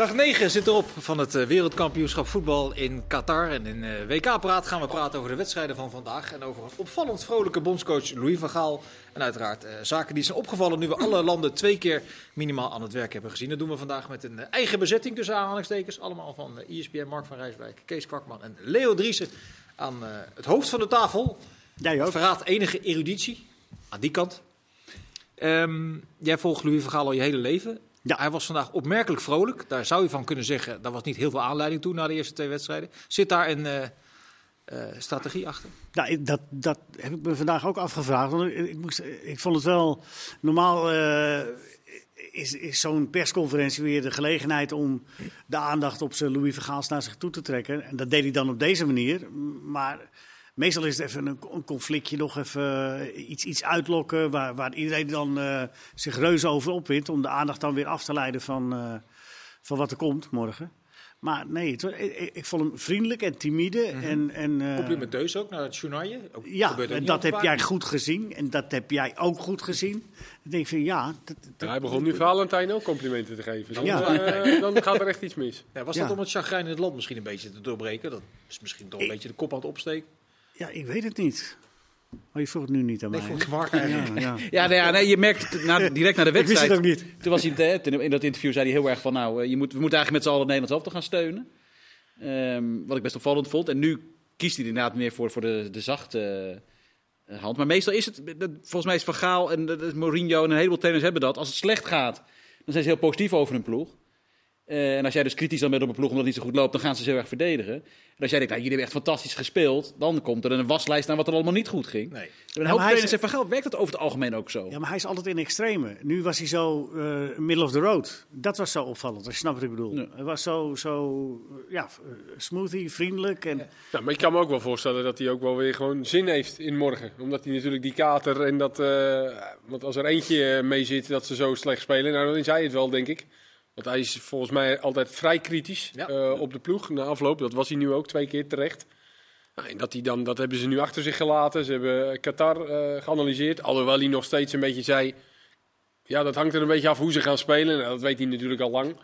Dag 9 zit erop van het eh, wereldkampioenschap voetbal in Qatar. En in eh, WK-praat gaan we praten over de wedstrijden van vandaag. En over een opvallend vrolijke bondscoach Louis van Gaal. En uiteraard eh, zaken die zijn opgevallen nu we alle landen twee keer minimaal aan het werk hebben gezien. Dat doen we vandaag met een eh, eigen bezetting tussen aanhalingstekens. Allemaal van eh, ESPN, Mark van Rijswijk, Kees Kwakman en Leo Driessen aan eh, het hoofd van de tafel. Jij ook. Verraadt enige eruditie aan die kant. Ehm, jij volgt Louis van Gaal al je hele leven. Ja. Hij was vandaag opmerkelijk vrolijk. Daar zou je van kunnen zeggen, daar was niet heel veel aanleiding toe na de eerste twee wedstrijden. Zit daar een eh, eh, strategie achter? Nou, ik- dat, dat heb ik me vandaag ook afgevraagd. Want ik, ik, moest, ik vond het wel. Normaal eh, is, is zo'n persconferentie weer de gelegenheid om de aandacht op zijn Louis Vergaals naar zich toe te trekken. En dat deed hij dan op deze manier. Maar meestal is het even een, een conflictje, nog even eh, iets, iets uitlokken. Waar, waar iedereen dan eh, zich reuze over opwint. Om de aandacht dan weer af te leiden van, eh, van wat er komt morgen. Maar nee, het was- ik, ik- ik vond hem vriendelijk en timide. en, en, eh, Complimenteus ook naar het journaal. ja, en dat heb jij goed gezien. En dat heb jij ook goed gezien. Dan denk ik van ja. Dat, dat- Ja, hij begon nu Valentijn ook complimenten te geven. Dan, Ja. dan gaat er echt iets mis. Ja, was Ja. dat om het chagrijn in het land misschien een beetje te doorbreken? Dat is misschien toch een Ik- beetje de kop aan het opsteken. Ja, ik weet het niet. Maar je vroeg het nu niet aan Nee, mij. Mark eigenlijk. ja, ja. Ja, nee, ja, nee, je merkt na, direct na de Ik wist wedstrijd. het ook niet. Toen was hij eh, in dat interview zei hij heel erg van, nou, eh, je moet, we moeten eigenlijk met z'n allen het Nederlands elftal gaan steunen. Ehm, wat ik best opvallend vond. En nu kiest hij inderdaad meer voor, voor de, de zachte eh, hand. Maar meestal is het, dat- volgens mij is Van Gaal en dat is Mourinho en een heleboel trainers hebben dat. Als het slecht gaat, dan zijn ze heel positief over hun ploeg. Eh, en als jij dus kritisch dan bent op een ploeg omdat het niet zo goed loopt, dan gaan ze heel erg verdedigen. En als jij denkt, nou, jullie hebben echt fantastisch gespeeld, dan komt er een waslijst naar wat er allemaal niet goed ging. Nee. Hoop hij trainers is- zeggen van werkt dat over het algemeen ook zo? Ja, maar hij is altijd in extreme. Nu was hij zo eh, middle of the road. Dat was zo opvallend, als je snapt wat ik bedoel. Ja. Hij was zo, zo ja, eh, smoothie, vriendelijk. En, Ja, maar ik kan me ook wel voorstellen dat hij ook wel weer gewoon zin heeft in morgen. Omdat hij natuurlijk die kater en dat... eh, want als er eentje mee zit dat ze zo slecht spelen, nou dan is hij het wel, denk ik. Want hij is volgens mij altijd vrij kritisch Ja. eh, op de ploeg na afloop. Dat was hij nu ook twee keer terecht. Nou, en dat, hij dan, dat hebben ze nu achter zich gelaten. Ze hebben Qatar eh, geanalyseerd. Alhoewel hij nog steeds een beetje zei... Ja, dat hangt er een beetje af hoe ze gaan spelen. Nou, dat weet hij natuurlijk al lang.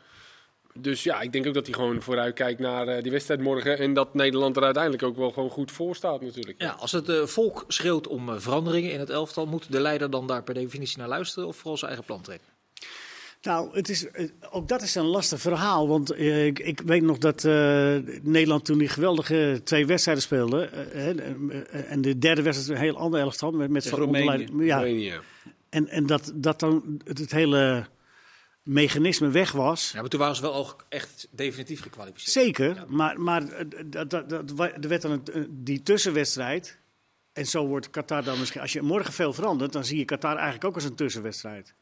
Dus ja, ik denk ook dat hij gewoon vooruit kijkt naar eh, die wedstrijd morgen. En dat Nederland er uiteindelijk ook wel gewoon goed voor staat natuurlijk. Ja, als het eh, volk schreeuwt om eh, veranderingen in het elftal, moet de leider dan daar per definitie naar luisteren of vooral zijn eigen plan trekken? Nou, het is, eh, ook dat is een lastig verhaal. Want eh, ik, ik weet nog dat eh, Nederland toen die geweldige twee wedstrijden speelde. en de derde wedstrijd een heel ander elftal. Met, met Roemenië. Ja, Roemenië. en, en dat, dat dan het, het hele mechanisme weg was. Ja, maar toen waren ze wel ook echt definitief gekwalificeerd. Zeker, maar, maar dat, dat, dat, er werd dan een, die tussenwedstrijd. En zo wordt Qatar dan misschien. Als je morgen veel verandert, dan zie je Qatar eigenlijk ook als een tussenwedstrijd.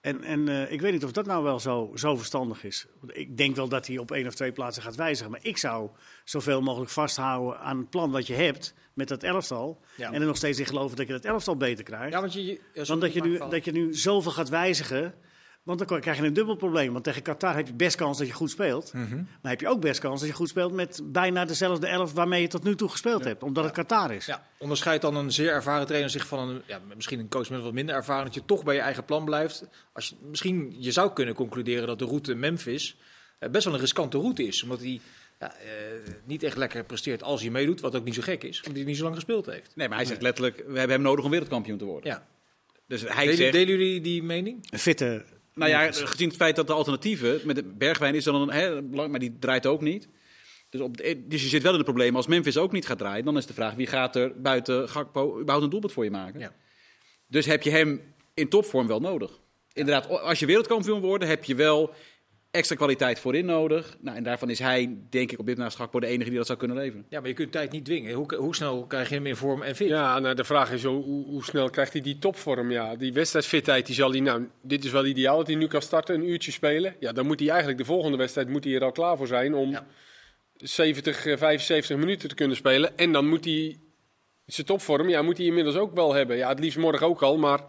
En, en eh, ik weet niet of dat nou wel zo, zo verstandig is. Ik denk wel dat hij op één of twee plaatsen gaat wijzigen. Maar ik zou zoveel mogelijk vasthouden aan het plan wat je hebt met dat elftal. Ja. En er nog steeds in geloven dat je dat elftal beter krijgt. Ja, want je, ja, Dan dat je, nu, dat je nu zoveel gaat wijzigen. Want dan krijg je een dubbel probleem. Want tegen Qatar heb je best kans dat je goed speelt. Mhm. Maar heb je ook best kans dat je goed speelt met bijna dezelfde elf waarmee je tot nu toe gespeeld hebt. Omdat het Qatar is. Ja, onderscheidt dan een zeer ervaren trainer zich van een, ja, misschien een coach met wat minder ervaring, dat je toch bij je eigen plan blijft. Als je, misschien, je zou kunnen concluderen dat de route Memphis eh, best wel een riskante route is, omdat hij ja, eh, niet echt lekker presteert als hij meedoet, wat ook niet zo gek is, omdat hij niet zo lang gespeeld heeft. Nee, maar hij zegt letterlijk, we hebben hem nodig om wereldkampioen te worden. Ja. Dus hij Delen, zegt, delen jullie die mening? Een fitte. Nou ja, gezien het feit dat de alternatieven, met de Bergwijn is dan een, hè, maar die draait ook niet. Dus, op, de- dus je zit wel in het probleem, als Memphis ook niet gaat draaien, dan is de vraag, wie gaat er buiten Gakpo überhaupt een doelpunt voor je maken? Ja. Dus heb je hem in topvorm wel nodig. Inderdaad, als je wereldkampioen wordt, heb je wel extra kwaliteit voorin nodig. Nou, en daarvan is hij, denk ik, op dit naast Gakpo de enige die dat zou kunnen leveren. Ja, maar je kunt tijd niet dwingen. Hoe, hoe snel krijg je hem in vorm en fit? Ja, nou, de vraag is hoe, hoe, hoe snel krijgt hij die topvorm? Ja, die wedstrijdfitheid, die zal hij, nou, dit is wel ideaal dat hij nu kan starten, een uurtje spelen. Ja, dan moet hij eigenlijk de volgende wedstrijd moet hij er al klaar voor zijn om Ja. 70, eh, 75 minuten te kunnen spelen. En dan moet hij zijn topvorm, ja, moet hij inmiddels ook wel hebben. Ja, het liefst morgen ook al, maar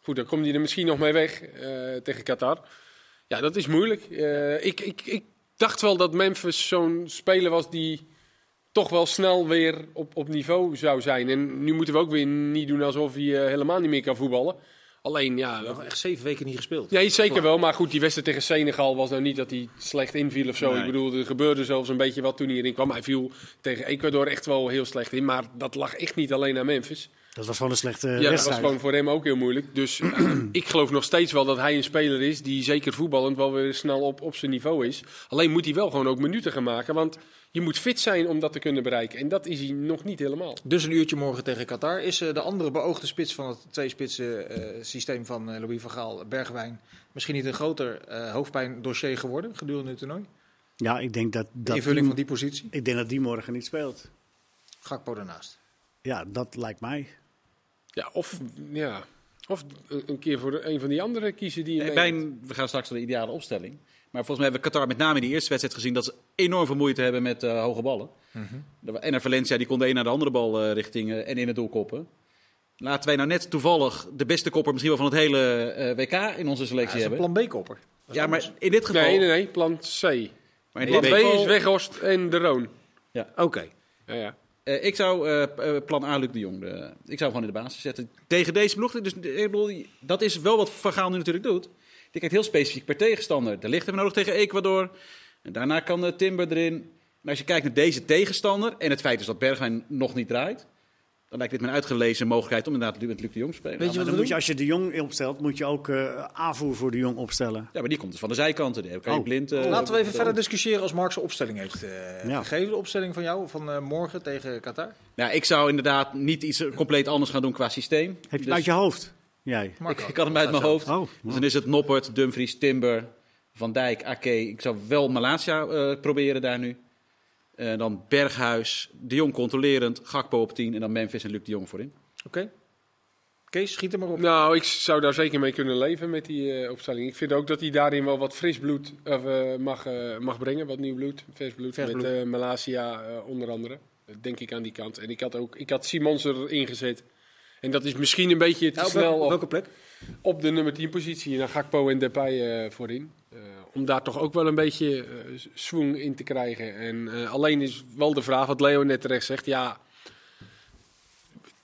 goed, dan komt hij er misschien nog mee weg eh, tegen Qatar. Ja, dat is moeilijk. Eh, ik, ik, ik dacht wel dat Memphis zo'n speler was die toch wel snel weer op, op niveau zou zijn. En nu moeten we ook weer niet doen alsof hij eh, helemaal niet meer kan voetballen. Alleen, ja, Nog echt zeven weken niet gespeeld. Ja, zeker wel. Maar goed, die wedstrijd tegen Senegal was nou niet dat hij slecht inviel of zo. Nee. Ik bedoel, er gebeurde zelfs een beetje wat toen hij erin kwam. Hij viel tegen Ecuador echt wel heel slecht in. Maar dat lag echt niet alleen aan Memphis. Dat was gewoon een slechte Ja, dat was gewoon voor hem ook heel moeilijk. Dus ik geloof nog steeds wel dat hij een speler is die zeker voetballend wel weer snel op, op zijn niveau is. Alleen moet hij wel gewoon ook minuten gaan maken. Want je moet fit zijn om dat te kunnen bereiken. En dat is hij nog niet helemaal. Dus een uurtje morgen tegen Qatar. Is eh, de andere beoogde spits van het twee-spitsen eh, systeem van eh, Louis van Gaal, Bergwijn, misschien niet een groter eh hoofdpijndossier geworden gedurende het toernooi? Ja, ik denk dat, De dat invulling die, van die positie? ik denk dat die morgen niet speelt. Gakpo daarnaast. Ja, dat lijkt mij. Ja, of, ja, of een keer voor een van die anderen kiezen die je bij een- we gaan straks naar de ideale opstelling. Maar volgens mij hebben we Qatar met name in die eerste wedstrijd gezien dat ze enorm veel moeite hebben met eh, hoge ballen. En naar Valencia, die kon de een naar de andere bal eh, richting eh, en in het doel koppen. Laten wij nou net toevallig de beste kopper misschien wel van het hele eh, WK in onze Ja, selectie dat is een hebben. plan B-kopper. Ja, maar in dit geval... Nee, nee, nee, plan C. Maar in Plan B geval- is Weghorst en de Roon. Oké. Ja, ja. Eh, ik zou eh, eh, plan A, Luc de Jong, ik zou gewoon in de basis zetten. Tegen deze ploeg. Dus, dat is wel wat Van nu natuurlijk doet. Die kijkt heel specifiek per tegenstander. De licht hebben we nodig tegen Ecuador. En daarna kan Timber erin. En als je kijkt naar deze tegenstander en het feit is dat Bergwijn nog niet draait, lijkt dit me een uitgelezen mogelijkheid om inderdaad met Luc de Jong te spelen. Weet je Maar wat dan moet je, als je de Jong opstelt, moet je ook eh, aanvoer voor de Jong opstellen. Ja, maar die komt dus van de zijkanten. Die kan je Oh. blind. eh, Laten we even verder discussiëren als Mark zijn opstelling heeft eh, Ja. gegeven. De opstelling van jou van eh, morgen tegen Qatar. Nou, ik zou inderdaad niet iets compleet anders gaan doen qua systeem. Heb je het Dus uit je hoofd? Jij? Marco, ik, ik had hem uit mijn hoofd. Oh, Dus dan is het Noppert, Dumfries, Timber, Van Dijk, Ake. Ik zou wel Malatia eh, proberen daar nu. Eh, dan Berghuis, De Jong controlerend, Gakpo op 10 en dan Memphis en Luc de Jong voorin. Oké. Kees, schiet er maar op. Nou, ik zou daar zeker mee kunnen leven met die eh, opstelling. Ik vind ook dat hij daarin wel wat fris bloed of, eh, mag, eh, mag brengen. Wat nieuw bloed, vers bloed. Vers met bloed. eh Malasia eh, onder andere. Dat denk ik aan die kant. En ik had ook ik had Simons erin gezet. En dat is misschien een beetje te Ja, op snel welke, op, welke plek? op de nummer 10 positie. En dan Gakpo en Depay eh, voorin. Eh, om daar toch ook wel een beetje eh swoon in te krijgen. En eh, alleen is wel de vraag, wat Leo net terecht zegt. Ja,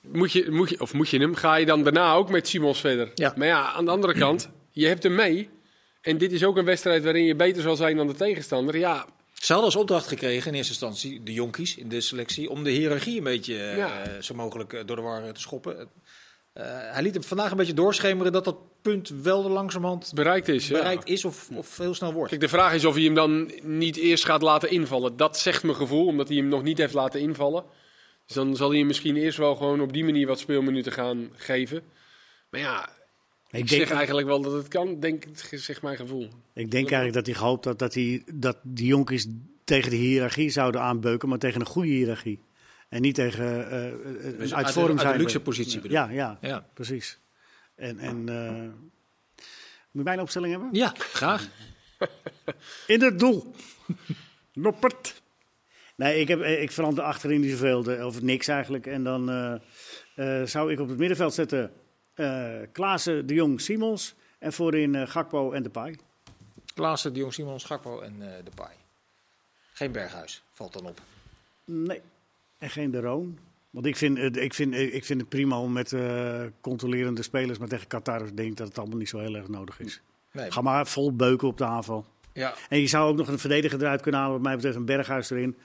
moet je, moet je, of moet je hem? Ga je dan daarna ook met Simons verder? Ja. Maar ja, aan de andere kant, je hebt hem mee. En dit is ook een wedstrijd waarin je beter zal zijn dan de tegenstander. Ja, Ze hadden als opdracht gekregen in eerste instantie, de jonkies in de selectie, om de hiërarchie een beetje zo mogelijk door de war te schoppen. Eh, hij liet hem vandaag een beetje doorschemeren dat dat punt wel langzamerhand bereikt is. ja. bereikt is of, of heel snel wordt. Kijk, de vraag is of hij hem dan niet eerst gaat laten invallen. Dat zegt mijn gevoel, omdat hij hem nog niet heeft laten invallen. Dus dan zal hij hem misschien eerst wel gewoon op die manier wat speelminuten gaan geven. Maar ja, ik, Ik zeg denk, eigenlijk wel dat het kan, denk, zegt mijn gevoel. ik denk eigenlijk dat hij gehoopt had dat, hij, dat die jonkies tegen de hiërarchie zouden aanbeuken, maar tegen een goede hiërarchie. En niet tegen eh, eh, een Dus uit uit, vorm de, uit zijn. de luxe positie bedoel Ja, ja, Ja. precies. En, en eh, moet je mijn opstelling hebben? Ja, graag. In het doel. Noppert. Nee, ik, heb, eh, ik verander achterin niet zoveel, de- of niks eigenlijk. En dan eh, eh, zou ik op het middenveld zetten eh Klaassen, De Jong, Simons. En voorin eh, Gakpo en Depay. Klaassen, de Jong, Simon, Schakpo en eh de Pai. Geen Berghuis, valt dan op. Nee, en geen De Roon. Want ik vind, het- ik, vind, ik vind het prima om met eh, controlerende spelers, maar tegen Qatar denk ik dat het allemaal niet zo heel erg nodig is. Nee, Ga maar vol beuken op de aanval. ja, En je zou ook nog een verdediger eruit kunnen halen, wat mij betreft een Berghuis erin.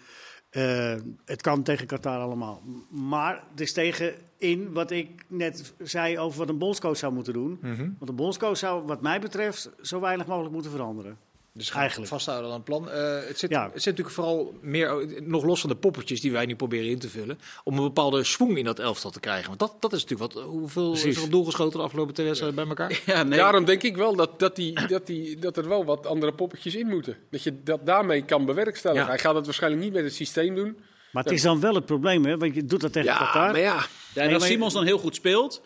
Eh, het kan tegen Qatar allemaal. Maar het is tegen in wat ik net zei over wat een bondscoach zou moeten doen. Mhm. Want een bondscoach zou wat mij betreft zo weinig mogelijk moeten veranderen. Dus Eigenlijk. vasthouden aan een plan. Eh, het, zit, Ja. het zit natuurlijk vooral meer, nog los van de poppetjes die wij nu proberen in te vullen, om een bepaalde swing in dat elftal te krijgen. Want dat, dat is natuurlijk wat, hoeveel is er op doel geschoten de afgelopen twee wedstrijden bij elkaar? Ja, nee. Daarom denk ik wel dat, dat, die, dat, die, dat er wel wat andere poppetjes in moeten. Dat je dat daarmee kan bewerkstelligen. Ja. Hij gaat het waarschijnlijk niet met het systeem doen. Maar het is dan wel het probleem, hè? want je doet dat tegen Ja, Qatar. maar ja. Ja, en als Simons dan heel goed speelt,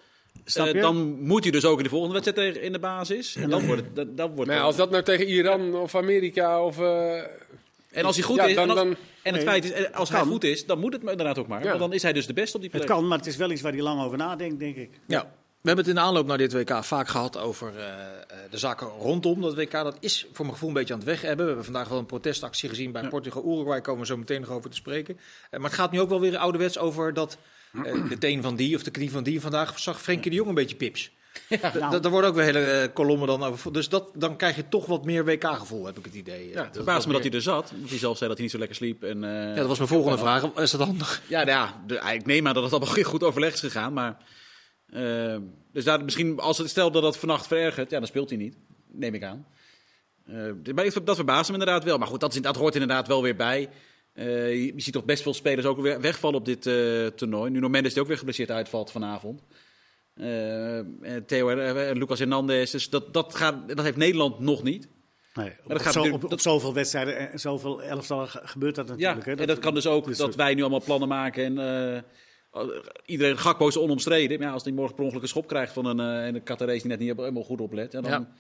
Snap eh, dan moet hij dus ook in de volgende wedstrijd tegen- in de basis. En dan wordt het... Dat, dat wordt Maar ja, als dat nou tegen Iran of Amerika of... eh, En als hij goed ja, is, dan, en, als, dan, en het Nee, feit is, als hij goed is, dan moet het inderdaad ook maar. Ja. Want dan is hij dus de beste op die plek. Het kan, maar het is wel iets waar hij lang over nadenkt, denk ik. Ja. We hebben het in de aanloop naar dit WK vaak gehad over eh, eh, de zaken rondom dat WK. Dat is voor mijn gevoel een beetje aan het weg hebben. We hebben vandaag wel een protestactie gezien bij Portugal-Uruguay. Komen we zo meteen nog over te spreken. Eh, maar het gaat nu ook wel weer ouderwets over dat eh, de teen van die of de knie van die. Vandaag zag Frenkie de Jong een beetje pips. Nou. Daar worden ook weer hele eh, kolommen dan over. Dus dat, dan krijg je toch wat meer WK-gevoel, heb ik het idee. Ja, het verbaast me dat hij er zat. Want hij zelf zei dat hij niet zo lekker sliep. En, eh, Ja, dat was mijn volgende vraag. Is dat handig? Ja, nou ja de, ik neem aan dat het allemaal goed overleg is gegaan. Maar, eh, dus daar, misschien, als het stel dat dat vannacht verergert, ja, dan speelt hij niet. Neem ik aan. Eh, maar dat verbaast me inderdaad wel. Maar goed, dat, is, dat hoort inderdaad wel weer bij. Eh, je, ziet toch best veel spelers ook weer wegvallen op dit eh, toernooi. Nu nog Mendes die ook weer geblesseerd uitvalt vanavond. Eh, en Theo en Lucas Hernandez. Dus dat, dat, gaat, dat heeft Nederland nog niet. Nee, op, dat op gaat zo- op, op zoveel wedstrijden en zoveel elftallen ge- gebeurt dat Ja, natuurlijk. hè. en dat kan dus ook dus, dat wij nu allemaal plannen maken en eh, iedereen Gakpo is onomstreden. Maar ja, als hij morgen per ongeluk een schop krijgt van een, eh en een Qatarese die net niet helemaal goed oplet. Ja, dan, Ja.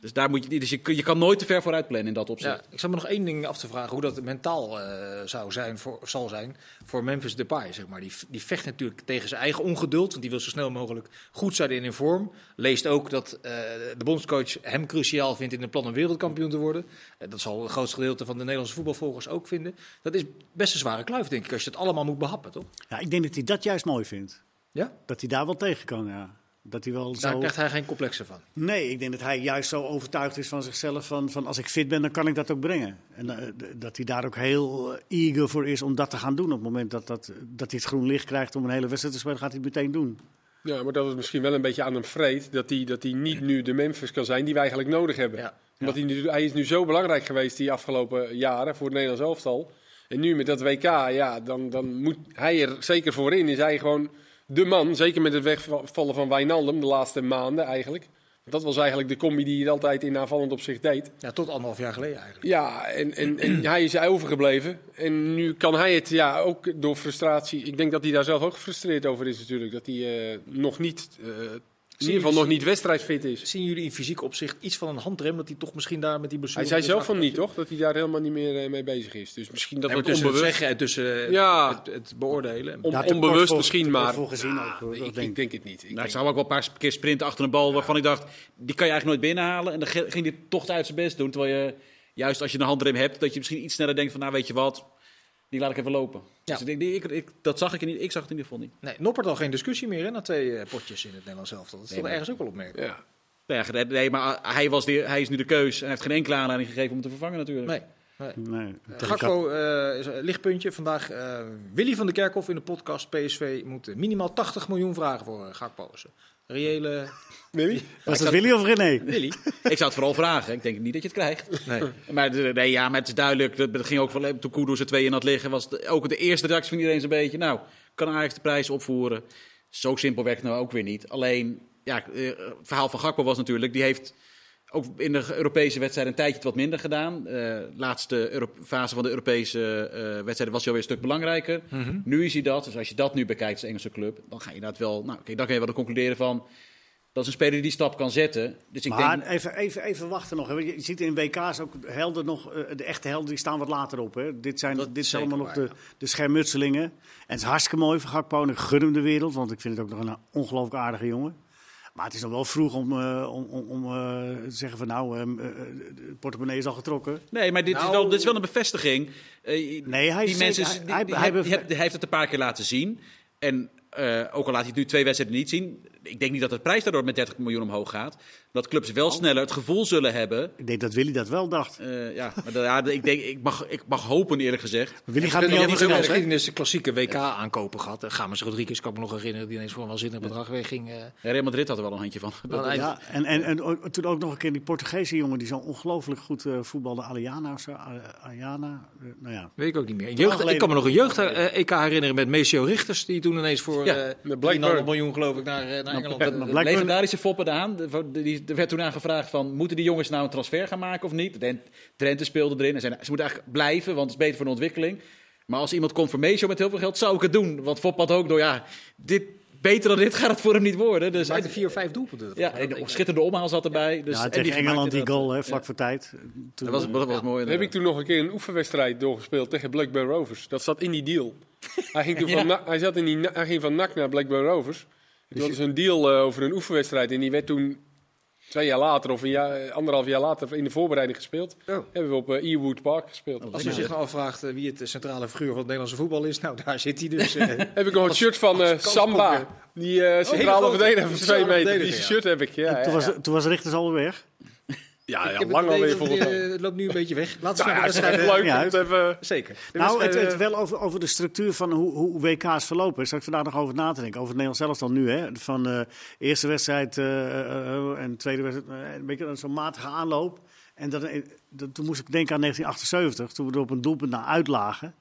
Dus, daar moet je, dus je, kan nooit te ver vooruit plannen in dat opzicht. Ja, ik zou me nog één ding af te vragen hoe dat mentaal eh, zou zijn voor, zal zijn voor Memphis Depay. Zeg maar. die, die vecht natuurlijk tegen zijn eigen ongeduld, want die wil zo snel mogelijk goed zijn in in vorm. Leest ook dat eh, de bondscoach hem cruciaal vindt in het plan om wereldkampioen te worden. Eh, dat zal het grootste gedeelte van de Nederlandse voetbalvolgers ook vinden. Dat is best een zware kluif, denk ik, als je het allemaal moet behappen, toch? Ja, ik denk dat hij dat juist mooi vindt. Ja? Dat hij daar wel tegen kan, ja. Dat hij wel Daar zo... krijgt hij geen complexen van. Nee, ik denk dat hij juist zo overtuigd is van zichzelf van, van als ik fit ben, dan kan ik dat ook brengen. En eh, dat hij daar ook heel eh, eager voor is om dat te gaan doen. Op het moment dat, dat, dat hij het groen licht krijgt om een hele wedstrijd te spelen, gaat hij het meteen doen. Ja, maar dat is misschien wel een beetje aan hem vreed. Dat hij, dat hij niet nu de Memphis kan zijn die wij eigenlijk nodig hebben. Ja. Omdat hij, nu, hij is nu zo belangrijk geweest die afgelopen jaren voor het Nederlands elftal. En nu met dat WK, ja, dan, dan moet hij er zeker voor in. Is hij gewoon de man. Zeker met het wegvallen van Wijnaldum de laatste maanden eigenlijk. Dat was eigenlijk de combi die hij altijd in aanvallend opzicht deed. Ja, tot anderhalf jaar geleden eigenlijk. Ja, en, en, en hij is overgebleven. En nu kan hij het ja, ook door frustratie. Ik denk dat hij daar zelf ook gefrustreerd over is natuurlijk. Dat hij eh, nog niet, eh, in ieder geval nog niet wedstrijdfit is. Zien jullie in fysiek opzicht iets van een handrem dat hij toch misschien daar met die blessure... Hij zei zelf van niet, toch? Dat hij daar helemaal niet meer eh, mee bezig is. Dus misschien dat Nee, het tussen het onbewust... zeggen tussen eh, Ja. het, het beoordelen. On- onbewust voor- misschien, maar... voor gezien ook, hoor. Ik, denk ik denk het niet. Ik Nou, ik ook wel een paar keer sprinten achter een bal waarvan ik dacht, die kan je eigenlijk nooit binnenhalen. En dan ging hij toch uit zijn best doen. Terwijl je, juist als je een handrem hebt, dat je misschien iets sneller denkt van, nou weet je wat, die laat ik even lopen. Ja. Dus ik ik, ik, dat zag ik er niet. Ik zag het in ieder geval niet. Nee, Noppert al geen discussie meer hè, na twee eh, potjes in het Nederlands elftal. Dat is Nee, toch ergens ook wel opmerkelijk. ja. Ja, nee, maar hij, was de, hij is nu de keus en hij heeft geen enkele aanleiding gegeven om hem te vervangen natuurlijk. Nee. nee. Nee, Eh, Gakpo eh, is een lichtpuntje. Vandaag eh, Willy van der Kerkhof in de podcast. PSV moet eh, minimaal 80 miljoen vragen voor uh, Gakpo. Eh, reële... Willy? Was dat Willy of René? Willy? Ik zou het vooral vragen. Ik denk niet dat je het krijgt. Nee. Maar, de- nee, ja, maar het is duidelijk. Dat dat ging ook van toen Kudus er twee in had liggen. Was het ook de eerste reactie van iedereen zo'n beetje. Nou, kan Ajax de prijs opvoeren? Zo simpel werkt het nou ook weer niet. Alleen, ja, eh, het verhaal van Gakpo was natuurlijk. Die heeft ook in de Europese wedstrijd een tijdje wat minder gedaan. Eh laatste Euro- fase van de Europese eh, wedstrijden was hij alweer een stuk belangrijker. Nu is hij dat. Dus als je dat nu bekijkt als Engelse club, dan ga je inderdaad wel. Nou, kijk, dan kan je wel concluderen van. Dat is een speler die die stap kan zetten. Dus ik maar denk. even, even, even wachten nog. hè. Je ziet in WK's ook helden nog, eh, de echte helden die staan wat later op. Hè. Dit zijn, Dat dit zijn allemaal nog de, de schermutselingen. En het is hartstikke mooi voor Gakpo en ik gun hem de wereld. Want ik vind het ook nog een ongelooflijk aardige jongen. Maar het is nog wel vroeg om, eh, om, om, eh, te zeggen van nou, eh, de portemonnee is al getrokken. Nee, maar dit, is Nou- wel, dit is wel een bevestiging. Nee, hij is die mensen, zeker- die- hij- die- heeft het een paar keer laten zien. En ook al laat hij het nu twee wedstrijden niet zien. Ik denk niet dat de prijs daardoor met 30 miljoen omhoog gaat. Dat clubs wel sneller het gevoel zullen hebben. Ik denk dat Willy dat wel dacht. eh, ja, maar da- ja, ik, denk, ik, mag, ik mag hopen eerlijk gezegd. Willy gaat niet in over de geschiedenis de klassieke WK aankopen gehad. Uh, Games Rodriguez kan ik me nog herinneren. Die ineens voor een waanzinnig bedrag wegging. eh. Ja, Real Madrid had er wel een handje van. Ja, en, en, en ook- toen ook nog een keer die Portugese jongen die zo ongelooflijk goed eh voetbalde. Aliana of zo. A- Ayana. eh, nou ja. Weet ik ook niet meer. Jeugd, ik kan me nog een jeugd-EK herinneren met Maceo Richters. Die toen ineens voor Ja, eh. 3,5 miljoen geloof ik naar, eh, naar Engeland. Blackburn- Legendarische Foppe Daan. de- die- Er werd toen aan gevraagd van, moeten die jongens nou een transfer gaan maken of niet? Drenthe speelde erin. En zei, ze moeten eigenlijk blijven, want het is beter voor de ontwikkeling. Maar als iemand komt voor Meesho met heel veel geld, zou ik het doen. Want Fop had ook door, ja, dit, beter dan dit gaat het voor hem niet worden. Dus, maakte vier of vijf doelpunten. ja, en een schitterende omhaal zat erbij. Dus, ja, en tegen Engeland die goal, hè, eh, vlak voor tijd. Toen, Dat was, dat was mooi. Dan heb ik toen nog een keer een oefenwedstrijd doorgespeeld tegen Blackburn Rovers. Dat zat in die deal. Hij ging, toen van, hij zat in die, hij ging van NAC naar Blackburn Rovers. Het was een deal eh, over een oefenwedstrijd. En die werd toen twee jaar later of een jaar, anderhalf jaar later in de voorbereiding gespeeld. Oh. Hebben we op eh, Ewood Park gespeeld. Als u zich nou afvraagt eh, wie het centrale figuur van het Nederlandse voetbal is, nou daar zit hij dus. eh, Heb ik nog het shirt van Samba. Die centrale grote. verdediger van 2 meter. Die shirt heb ik. Ja, ja, toen, was, ja. toen was Richters alweer weg. Ja, ja, lang alweer het, mij. eh, Het loopt nu een beetje weg. Laten we Nou ja, het leuk ja, om het even... Zeker. Nou, het, eh, wel over, over de structuur van hoe, hoe WK's verlopen. Is ik vandaag nog over na te denken. Over het Nederlands zelfs dan nu. Hè? Van eh eerste wedstrijd eh, eh, eh, en tweede wedstrijd. eh, een beetje zo'n matige aanloop. En dat, eh, dat- toen moest ik denken aan 1978. Toen we er op een doelpunt naar uitlagen.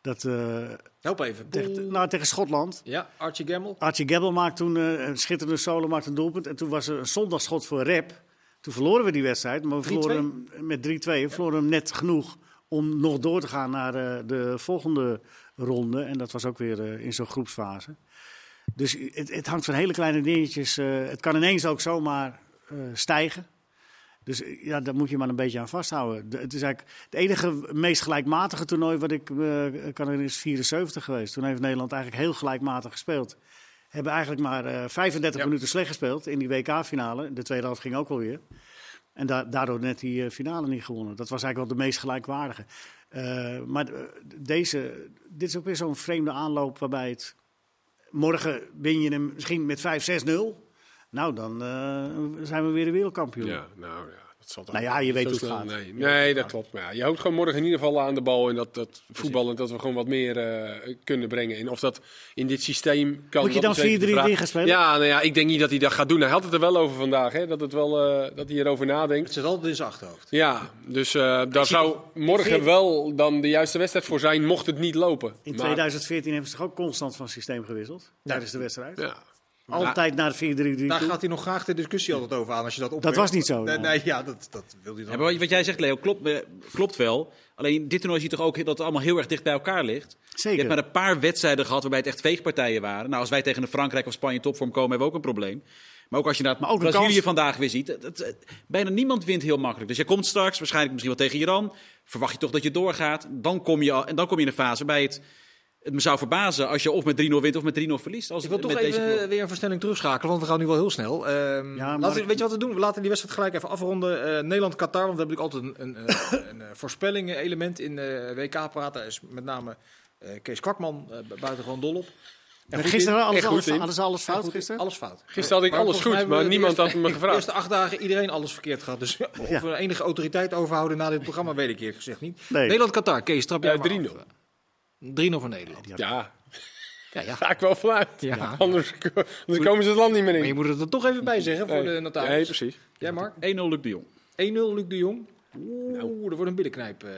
Dat, eh, Help even. tegen, nou, tegen Schotland. Ja, Archie Gamble. Archie Gabbel maakte toen eh, een schitterende solo, maakte een doelpunt. En toen was er een zondagschot voor Rep. Toen verloren we die wedstrijd, maar we 3-2? verloren hem met 3-2. We verloren hem net genoeg om nog door te gaan naar eh, de volgende ronde. En dat was ook weer eh, in zo'n groepsfase. Dus het, het hangt van hele kleine dingetjes. eh, het kan ineens ook zomaar stijgen. Dus ja, daar moet je maar een beetje aan vasthouden. De- het is eigenlijk het enige meest gelijkmatige toernooi wat ik kan herinneren is 74 geweest. Toen heeft Nederland eigenlijk heel gelijkmatig gespeeld. Hebben eigenlijk maar eh, 35 Ja. minuten slecht gespeeld in die WK-finale. De tweede helft ging ook wel weer. En da- daardoor net die eh, finale niet gewonnen. Dat was eigenlijk wel de meest gelijkwaardige. Eh, maar eh, deze, dit is ook weer zo'n vreemde aanloop waarbij het... Morgen win je hem misschien met 5-6-0. Nou, dan eh, zijn we weer de wereldkampioen. Ja, nou ja. Dat zal toch Nou ja, je weet hoe het gaat. Nee, nee dat klopt. Maar ja, je hoopt gewoon morgen in ieder geval aan de bal. En dat, dat voetballen, dat we gewoon wat meer eh, kunnen brengen. En of dat in dit systeem kan. Moet je dan is zeker de 4-3-3 vraag. gaan spelen? Ja, nou ja, ik denk niet dat hij dat gaat doen. Hij had het er wel over vandaag. Hè, dat, het wel, eh, dat hij erover nadenkt. Het zit altijd in zijn achterhoofd. Ja, dus eh, daar zou morgen wel dan de juiste wedstrijd voor zijn, mocht het niet lopen. In Maar- 2014 hebben ze toch ook constant van systeem gewisseld? Tijdens de wedstrijd? Ja. Altijd naar de 4-3-3 Daar toe. gaat hij nog graag de discussie altijd over aan als je dat opwerpt. was niet zo, Nee, nee, ja, dat, dat wil hij dan. Ja, maar wat- wat jij zegt, Leo, klopt, eh, klopt wel. Alleen dit toernooi zie je toch ook dat het allemaal heel erg dicht bij elkaar ligt. Je Zeker. hebt maar een paar wedstrijden gehad waarbij het echt veegpartijen waren. Nou, als wij tegen een Frankrijk of Spanje topvorm komen, hebben we ook een probleem. Maar ook als je naar Maar ook de Brazilië kans- vandaag weer ziet. Het, het- het- bijna niemand wint heel makkelijk. Dus je komt straks, waarschijnlijk misschien wel tegen Iran. Verwacht je toch dat je doorgaat. Dan kom je, al, en dan kom je in een fase bij het... Het me zou verbazen als je of met 3-0 wint of met 3-0 verliest. Als Ik wil toch even deze eh, weer een versnelling terugschakelen, want we gaan nu wel heel snel. Ehm, Ja, maar- laten we- weet je wat we doen? We laten die wedstrijd gelijk even afronden. Eh, Nederland-Qatar, want we hebben natuurlijk altijd een, een, een, een voorspelling-element in de. Daar is met name eh, Kees Kwakman eh, buitengewoon dol op. En Gisteren in. alles, alles, hadden alles En fout gisteren? Alles fout. Gisteren had ik Maar alles goed, maar de niemand had me De gevraagd. eerste acht dagen iedereen alles verkeerd gehad. Dus of Ja. we enige autoriteit overhouden na dit programma, weet ik eerlijk gezegd niet. Nee. Nederland-Qatar, Kees, trap jij Eh, maar 3-0. Af. 3-0 voor Nederland. Ja, Ja, ja. ga ik wel vanuit. Ja. Anders, anders komen ze het land niet meer Maar je in. moet het er toch even bij zeggen voor Nee. de notaris. Nee, precies. Jij, Mark? 1-0 Luc de Jong. 1-0 Luc de Jong. Oeh, dat wordt een billenknijp eh,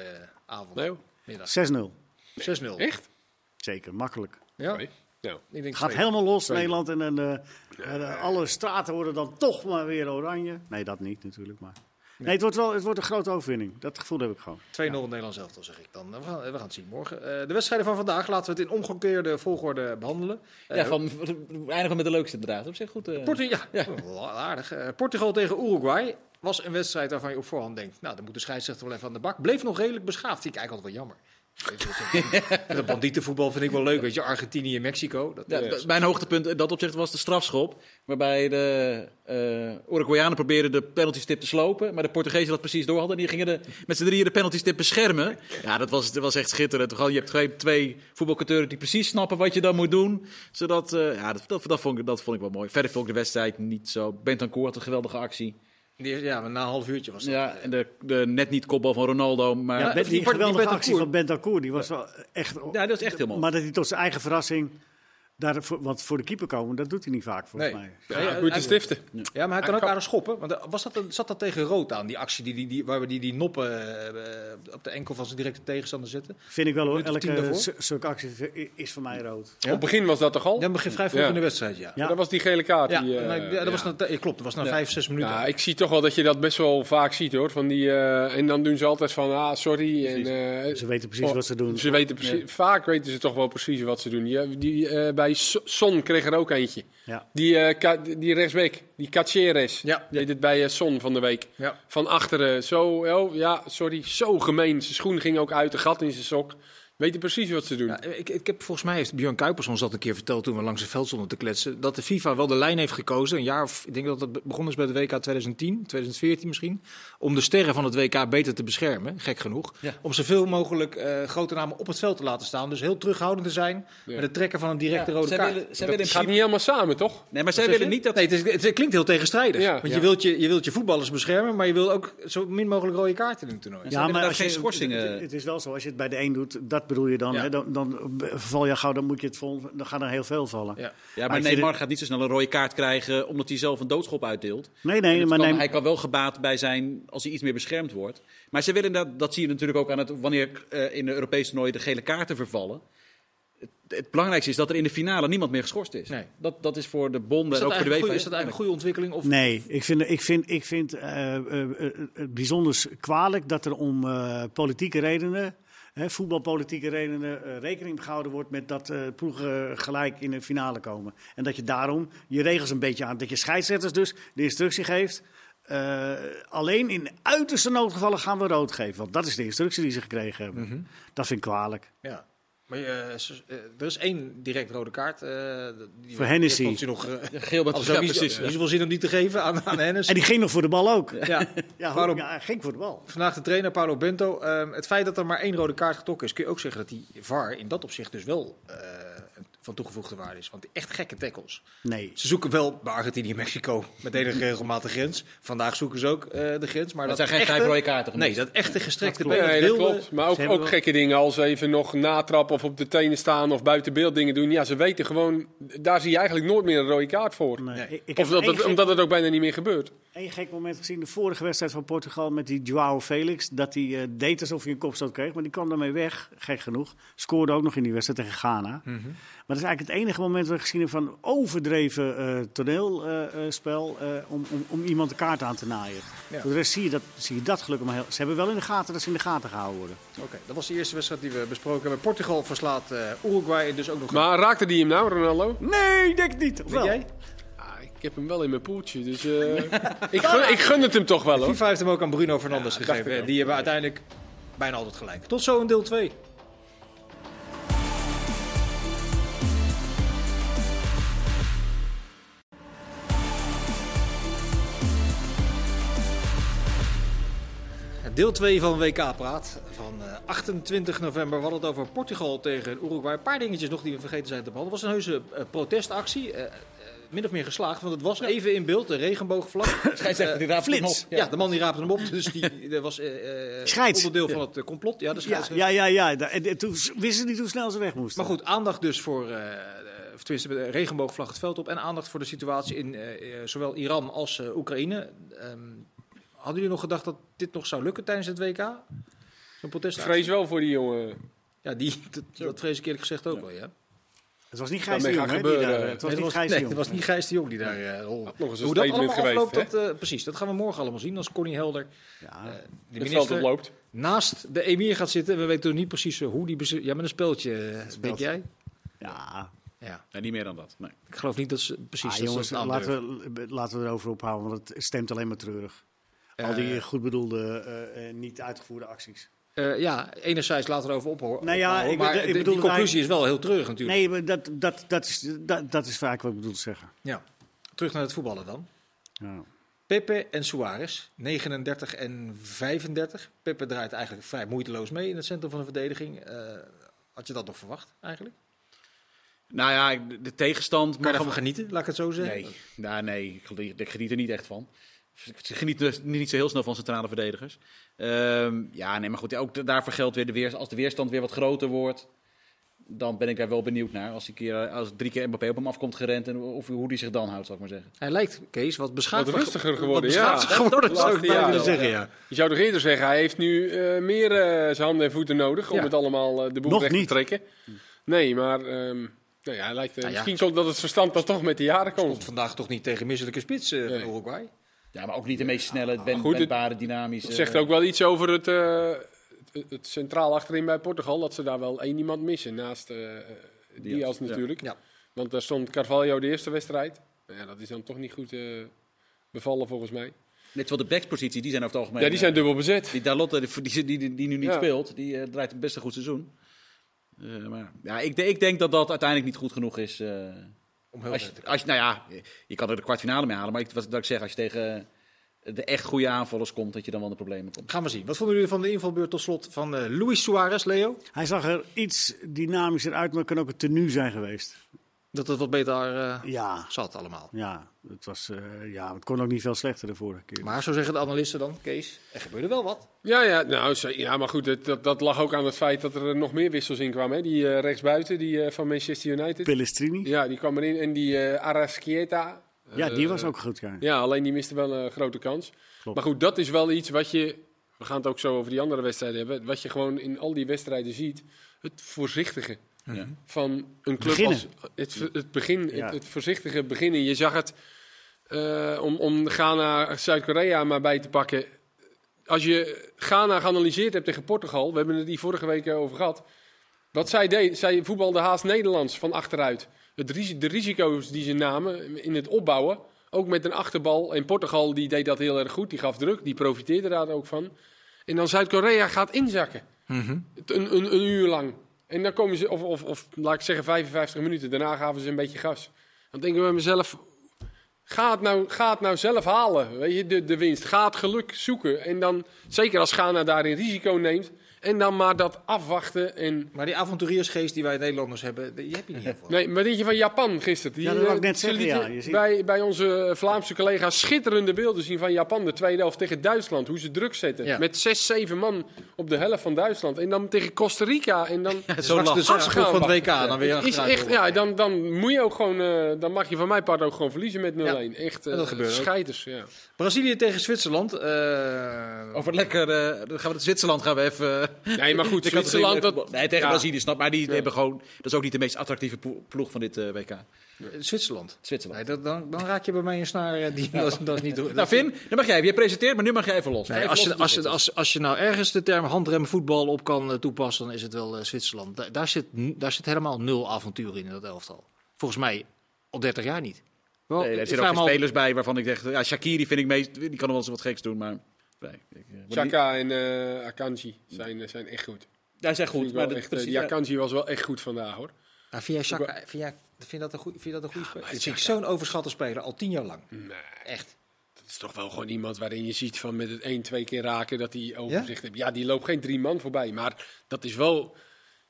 avond. Nee, hoor. Middag. 6-0. 6-0. echt? Zeker, makkelijk. Ja, Nee. Nou, ik denk Gaat twee. helemaal los, Twee. Nederland. En, dan, eh, eh, alle straten worden dan toch maar weer oranje. Nee, dat niet natuurlijk. Maar... Nee, het, wordt wel, het wordt een grote overwinning. Dat gevoel heb ik gewoon. 2-0 Nederlands elftal, zeg ik dan. We gaan, we gaan het zien morgen. Eh, de wedstrijden van vandaag laten we het in omgekeerde volgorde behandelen. Eh, Ja, van, we eindigen met de leukste inderdaad. Op zich goed. eh. Portu- ja, Ja. oh, aardig. Eh, Portugal tegen Uruguay was een wedstrijd waarvan je op voorhand denkt... nou, dan moet de scheidsrechter wel even aan de bak. Bleef nog redelijk beschaafd. Vind ik eigenlijk altijd wel jammer. Dat bandietenvoetbal vind ik wel leuk. Weet je, Argentinië en Mexico. Dat, Ja, eh, mijn hoogtepunt in dat opzicht was de strafschop. Waarbij de eh Uruguayanen probeerden de penaltystip te slopen. Maar de Portugezen dat precies door hadden. En die gingen de, met z'n drieën de penaltystip beschermen. Ja, dat was, dat was echt schitterend. Je hebt twee, twee die precies snappen wat je dan moet doen. Zodat, eh, ja, dat, dat, dat, vond ik, dat vond ik wel mooi. Verder vond ik de wedstrijd niet zo. Bentancourt had een geweldige actie. Die- ja, maar na een half uurtje was dat. Ja, en de, de net niet kopbal van Ronaldo. Maar Ja, ja, die die Bent- geweldige die actie van Bentancur, die was wel echt... dat is echt heel mooi. Maar dat hij tot zijn eigen verrassing... Daar, voor, want voor de keeper komen, dat doet hij niet vaak volgens Nee. mij. Ja, ja, ja, goed te hij- stiften. Ja, maar hij kan ook kan- aardig schoppen. Want eh, was dat een- zat dat tegen rood aan, die actie die, die, die, waar we die, die noppen eh, op de enkel van zijn directe tegenstander zetten? Vind ik wel hoor. Elke zulke actie is voor mij rood. Op het begin was dat toch al? Ja, begin vrij vroeg Ja. in de wedstrijd, ja. Ja. Dat was die gele kaart. Ja, die, eh, maar, ja, dat was ja. na, ja, klopt. Dat was na vijf, zes minuten. Ja, ik zie toch wel dat je dat best wel vaak ziet hoor. Van die, eh, en dan doen ze altijd van, ah, sorry. En, eh, Ze weten precies oh, wat ze doen. Ze weten precies, Vaak weten ze toch wel precies wat ze doen. Die, die, eh, bij So- Son kreeg er ook eentje. Ja. Die, Ka- die rechtsback, die Caceres. Ja. Deed het bij eh, Son van de week. Ja. Van achteren. Zo, oh, ja, sorry, zo gemeen. Zijn schoen ging ook uit, een gat in zijn sok. Weten precies wat ze doen. Ja, ik, ik heb, volgens mij heeft Björn Kuipers ons dat een keer verteld toen we langs het veld stonden te kletsen. Dat de FIFA wel de lijn heeft gekozen, een jaar of ik denk dat het begonnen is bij de WK 2010, 2014 misschien. Om de sterren van het WK beter te beschermen, gek genoeg. Ja. Om zoveel mogelijk eh, grote namen op het veld te laten staan. Dus heel terughoudend te zijn Ja. met het trekken van een directe rode zij kaart. willen, zij Dat- willen in Het gaat niet helemaal samen, toch? Nee, maar zij willen niet dat... Nee, het, is- het klinkt heel tegenstrijdig. Ja. want Ja. Je, wilt je, je wilt je voetballers beschermen, maar je wil ook zo min mogelijk rode kaarten in het toernooi. Ja, als geen je- schorsingen- Het, het is wel zo, als je het bij de een doet, dat bedoel je dan. Ja. Hè, dan, dan verval je gauw, dan moet je het vol, dan gaan er heel veel vallen. Ja. Ja, Maar maar Neymar gaat niet zo snel een rode kaart krijgen omdat hij zelf een doodschop uitdeelt. Nee, nee, maar kan- neem, Hij kan wel gebaat bij zijn als hij iets meer beschermd wordt. Maar ze willen dat, dat zie je natuurlijk ook aan het wanneer eh, in de Europese toernooien de gele kaarten vervallen. Het, het belangrijkste is dat er in de finale niemand meer geschorst is. Nee. Dat, dat is voor de bonden Is en dat, ook voor de eigenlijk UEFA. is dat eigenlijk een goede ontwikkeling? Of Nee, ik vind, ik vind, ik vind eh, eh, eh, het bijzonder kwalijk dat er om eh, politieke redenen, hè, voetbalpolitieke redenen, eh, rekening gehouden wordt met dat eh ploegen gelijk in de finale komen. En dat je daarom je regels een beetje aan, dat je scheidsrechters dus de instructie geeft. eh, alleen in uiterste noodgevallen gaan we rood geven. Want dat is de instructie die ze gekregen hebben. Mhm. Dat vind ik kwalijk. Ja. Maar eh, eh, er is één direct rode kaart. eh, die Voor Hennessy. nog, eh, Geel met Als ja, er niet, precies. niet zoveel zin om die te geven aan, aan Hennis. En die ging nog voor de bal ook. Ja. Ja, Waarom- ja, ging voor de bal. Vandaag de trainer Paulo Bento. Ehm, het feit dat er maar één rode kaart getrokken is, kun je ook zeggen dat die VAR in dat opzicht dus wel eh, van toegevoegde waarde is. Want echt gekke tackles. Nee. Ze zoeken wel bij Argentinië en Mexico met enige regelmaat de grens. Vandaag zoeken ze ook eh, de grens. Maar dat zijn geen rode kaarten. Nee, dat echte gestrekte Dat klopt. Nee, dat klopt. Maar ook, ook gekke dingen als even nog natrappen of op de tenen staan of buiten beeld dingen doen. Ja, ze weten gewoon, daar zie je eigenlijk nooit meer een rode kaart voor. Nee. Nee. Ik, ik Of dat één het, gek- omdat het ook bijna niet meer gebeurt. Eén gek moment gezien, de vorige wedstrijd van Portugal met die Joao Felix. Dat hij eh, deed alsof hij een kopstoot kreeg, maar die kwam daarmee weg, gek genoeg. Scoorde ook nog in die wedstrijd tegen Ghana. Mhm. Maar dat is eigenlijk het enige moment dat ik gezien heb van overdreven eh toneelspel eh, om, om, om iemand de kaart aan te naaien. Ja. Voor de rest zie je dat, zie je dat gelukkig maar heel... Ze hebben wel in de gaten dat ze in de gaten gehouden worden. Oké, dat was de eerste wedstrijd die we besproken hebben. Portugal verslaat eh, Uruguay en dus ook nog een- Maar raakte die hem nou, Ronaldo? Nee, denk ik niet. Of Weet wel? jij? Ah, ik heb hem wel in mijn poeltje, dus eh, ik, gun, ik gun het hem toch wel hoor. FIFA heeft hem ook aan Bruno Fernandes Ja, gegeven. Die hebben uiteindelijk bijna altijd gelijk. Tot zo in deel 2. Deel 2 van WK Praat van eh, 28 november. We hadden het over Portugal tegen Uruguay. Een paar dingetjes nog die we vergeten zijn te behandelen. Het was een heuse eh, protestactie. eh, eh, min of meer geslaagd, want het was even in beeld, de regenboogvlag. Scheidsrechter die raapt hem op. Ja. de man die raapte hem op. Dus die dat was eh, eh, onderdeel van het eh, complot. Ja, de Ja, ja, ja. En, en toen wisten ze niet hoe snel ze weg moesten. Maar goed, aandacht dus voor, eh, eh, of tenminste, de regenboogvlag het veld op. En aandacht voor de situatie in eh, eh, zowel Iran als eh, Oekraïne. Ehm, hadden jullie nog gedacht dat dit nog zou lukken tijdens het WK? Zo'n Ik protestactie? vrees wel voor die jongen. Ja, die, dat, dat vrees ik eerlijk gezegd ook wel, ja. Het was niet Gijs de Jong, die gebeuren. daar- Het was Nee, niet Gijs de nee, Jong. dat was niet Gijs de Jong die daar eh, een Hoe dat statement allemaal geweest. afloopt, hè? dat, eh, precies, dat gaan we morgen allemaal zien als Connie Helder, Ja. eh, de minister, oploopt. naast de emir gaat zitten. We weten nog niet precies eh, hoe die... Ja, met een speeltje, weet jij? Ja, Ja, niet meer dan dat. Nee. ik geloof niet dat ze precies... Ah, dat jongens, laten we, laten we erover ophouden, want het stemt alleen maar treurig. Al die Eh, goed bedoelde, eh, eh, niet uitgevoerde acties. Eh, ja, enerzijds laten we erover ophouden. Nou ja, ik maar bedoel- ik de- bedoel die conclusie is wel heel treurig natuurlijk. Nee, maar dat, dat, dat, is, dat, dat is vaak wat ik bedoel te zeggen. Ja. Terug naar het voetballen dan. Ja. Pepe en Suarez, 39 en 35. Pepe draait eigenlijk vrij moeiteloos mee in het centrum van de verdediging. Eh, had je dat nog verwacht eigenlijk? Nou ja, de- de tegenstand... Kan je daarvan genieten, laat ik het zo zeggen? Nee, nou, nee ik geniet er niet echt van. Ik geniet dus niet zo heel snel van centrale verdedigers. Ehm, ja, nee, maar goed, ook daarvoor geldt weer de weer, als de weerstand weer wat groter wordt. Dan ben ik daar wel benieuwd naar. Als, die keer, als drie keer Mbappé op hem afkomt gerend en of, hoe die zich dan houdt, zou ik maar zeggen. Hij lijkt, Kees, wat beschaafd Wat rustiger geworden, wat ja. geworden, Dat- zou ik bijna willen zeggen, ja. Je zou toch eerder zeggen, hij heeft nu eh, meer eh, zijn handen en voeten nodig om Ja. het allemaal eh, de boel Nog recht te niet. trekken. Nee, maar ehm, nou ja, hij lijkt, eh, Nou ja. misschien komt dat het verstand dan toch met de jaren komt. Komt vandaag toch niet tegen misselijke spits eh, van Uruguay? Ja, maar ook niet de meest snelle, wend, goed, het- wendbare, dynamische... Het zegt ook wel iets over het, eh, het, het centraal achterin bij Portugal, dat ze daar wel één iemand missen naast eh Diaz, Diaz, ja. natuurlijk. Ja. Want daar stond Carvalho de eerste wedstrijd. Nou ja, dat is dan toch niet goed eh, bevallen volgens mij. Net wel de backspositie, die zijn over het algemeen... Ja, die zijn eh, dubbel bezet. Die Dalotte, die, die, die, die nu niet Ja. speelt, die eh, draait best een goed seizoen. Eh, maar ja, ik, de- ik denk dat dat uiteindelijk niet goed genoeg is. Om heel als, je, als je, nou ja, je kan er de kwartfinale mee halen. Maar ik, wat dat ik zeg, als je tegen de echt goede aanvallers komt, dat je dan wel de problemen komt. Gaan we zien. Wat vonden jullie van de invalbeurt tot slot van eh, Luis Suarez, Leo? Hij zag er iets dynamischer uit, maar het kan ook een tenue zijn geweest. Dat het wat beter eh, Ja, zat allemaal. ja, het, was, eh, ja, het kon ook niet veel slechter de vorige keer. Maar zo zeggen de analisten dan, Kees, er gebeurde wel wat. Ja, ja, nou, ja maar goed, het- dat, dat lag ook aan het feit dat er nog meer wissels in kwamen. Hè? Die eh, rechtsbuiten die, eh, van Manchester United. Pelestrini, Ja, die kwam erin. En die eh Arrascaeta. ja, die was ook goed. Ja. Ja, alleen die miste wel een grote kans. Klopt. Maar goed, dat is wel iets wat je... We gaan het ook zo over die andere wedstrijden hebben. Wat je gewoon in al die wedstrijden ziet. Het voorzichtige Ja. van een club Beginnen. als... Het, het begin, Ja. het, het voorzichtige beginnen. Je zag het, eh, om, om Ghana, Zuid-Korea maar bij te pakken. Als je Ghana geanalyseerd hebt tegen Portugal... We hebben het die vorige week eh, over gehad. Wat zij deed, zij voetbalde haast Nederlands van achteruit. Het, de risico's die ze namen in het opbouwen... Ook met een achterbal. En Portugal die deed dat heel erg goed. Die gaf druk. Die profiteerde daar ook van. En dan Zuid-Korea gaat inzakken. Een, een, een uur lang. En dan komen ze, of, of, of laat ik zeggen 55 minuten. Daarna gaven ze een beetje gas. Dan denk ik bij mezelf. Ga het nou, ga nou zelf halen, weet je, de, de winst. Ga het geluk zoeken. En dan, zeker als Ghana daarin risico neemt. En dan maar dat afwachten. En, Maar die avonturiersgeest die wij Nederlanders hebben, die heb je niet veel. nee, maar dit je van Japan gisteren. Die, Ja, dat wou ik eh, net ze zeggen, ja, je ziet- Bij, bij onze Vlaamse collega's schitterende beelden zien van Japan. De tweede helft tegen Duitsland. Hoe ze druk zetten. Ja. Met zes, zeven man op de helft van Duitsland. En dan tegen Costa Rica. En dan zo Straks lachen. de van het WK dan weer Het is echt, ja, dan, dan moet je ook gewoon, eh, dan mag je van mijn part ook gewoon verliezen met 0-1. Echt, dat eh, gebeurt ook. scheiders, ja. Brazilië tegen Zwitserland. eh, Over lekker, eh, dan gaan we naar Zwitserland gaan we even. Nee, maar goed, Zwitserland, dat, voetbal. Nee, tegen ja. Brazilië, snap maar. Die Ja. hebben gewoon. Dat is ook niet de meest attractieve plo- ploeg van dit eh, WK. Zwitserland. Zwitserland. Nee, dat, dan, dan raak je bij mij een snaar die dat, is- dat is niet... Nou, Vin, dan mag jij. even. Je presenteert, maar nu mag jij even los. Nee, als, je, als, je, als, als je nou ergens de term handremvoetbal op kan eh, toepassen, dan is het wel eh, Zwitserland. Da- daar, zit, daar zit helemaal nul avontuur in, in dat elftal. Volgens mij al 30 jaar niet. Wel, Nee, er zitten ook spelers bij waarvan ik zeg. Ja, Shakiri vind ik meest. Die kan wel eens wat geks doen, maar. Nee, ik, eh, Chaka en eh, Akanji zijn, eh, zijn echt goed. Ja, zijn goed. Maar echt, precies, die ja. Akanji was wel echt goed vandaag, hoor. Nou, vind, jij Chaka, vind, jij, vind, je dat een goeie, vind je dat een goede speler? ik Chaka- zo'n overschatte speler, al tien jaar lang. Nee, Echt. dat is toch wel gewoon iemand waarin je ziet van met het één, twee keer raken dat hij overzicht Ja? heeft. Ja, die loopt geen drie man voorbij, maar dat is wel...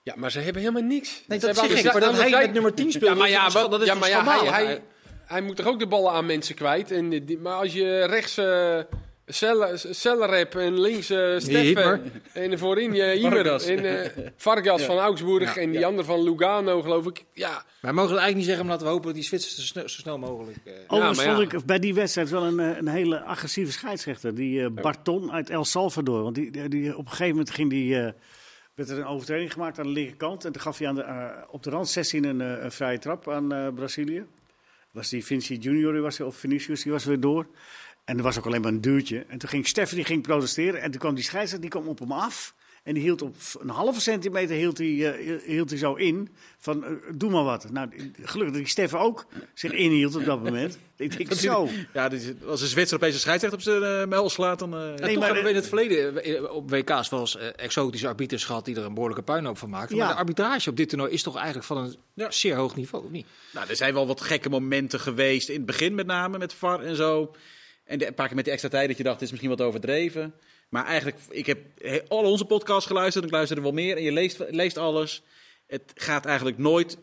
Ja, maar ze hebben helemaal niks. Nee, Ze dat hebben zeg ik. Maar dat hij met nummer 10 speelt, Ja, maar ja, dat is toch- wat- dat is ja, toch maar ja, hij, hij, hij moet toch ook de ballen aan mensen kwijt. En, die- maar als je rechts eh Cellerep en links Hiemer. Steffen en voorin je Imer Vargas. en eh, Vargas van Augsburg Ja, en die ja. ander van Lugano geloof ik. Ja, Wij mogen het eigenlijk niet zeggen, maar laten we hopen dat die Zwitsers zo snel, zo snel mogelijk... eh, Overigens maar ja. vond ik bij die wedstrijd wel een, eh, een hele agressieve scheidsrechter. Die eh, Barton uit El Salvador. Want die, die, die- op een gegeven moment ging die, eh, werd er een overtreding gemaakt aan de linkerkant. En toen gaf hij aan de, op de rand 16 een, eh, een vrije trap aan eh, Brazilië. Was die Vinci Junior, die was, of Vinicius, die was weer door. En er was ook alleen maar een duurtje. En toen ging Steffen die ging protesteren. En toen kwam die scheidsrechter die kwam op hem af. En die hield op een halve centimeter hield hij, eh, hield hij zo in. Van, eh, doe maar wat. Nou, gelukkig dat die Steffen ook zich inhield op dat moment. Ik denk zo. Ja, als een Zwitser opeens een scheidsrechter op zijn eh mel slaat, dan. eh, Ja, Nee, toch maar- hebben we in het verleden op WK's wel eens exotische arbiters gehad die er een behoorlijke puinhoop van maakten. Ja. Maar de arbitrage op dit toernooi is toch eigenlijk van een Ja. zeer hoog niveau, of niet? Nou, er zijn wel wat gekke momenten geweest. In het begin met name met VAR en zo. En de- een paar keer met die extra tijd dat je dacht, dit is misschien wat overdreven. Maar eigenlijk, ik heb he- al onze podcasts geluisterd. Ik luister er wel meer en je leest, leest alles. Het gaat eigenlijk nooit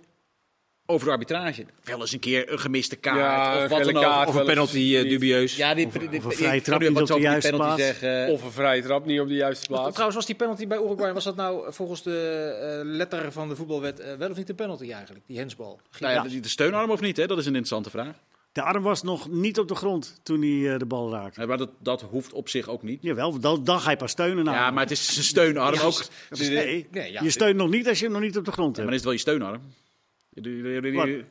over de arbitrage. Wel eens een keer een gemiste kaart Ja, of een wat dan ook. kaart. Of een penalty eh, dubieus. Ja, die, Of- die- of een vrije trap niet op de juiste penalty plaats. zeggen. of een vrije trap niet op de juiste plaats. Trouwens, was die penalty bij Uruguay, was dat nou eh, volgens de eh, letter van de voetbalwet wel of niet een penalty eigenlijk? Die hensbal. Nou ja, Ja. de, de steunarm of niet, hè? dat is een interessante vraag. De arm was nog niet op de grond toen hij eh, de bal raakte. Maar dat, dat hoeft op zich ook niet. Jawel, dan, dan ga je pas steunen. Nou. Ja, maar het is een steunarm Ja, ook. Dus nee, Nee, ja. je steunt nog niet als je hem nog niet op de grond Ja, maar hebt. dan is het wel je steunarm. Wat?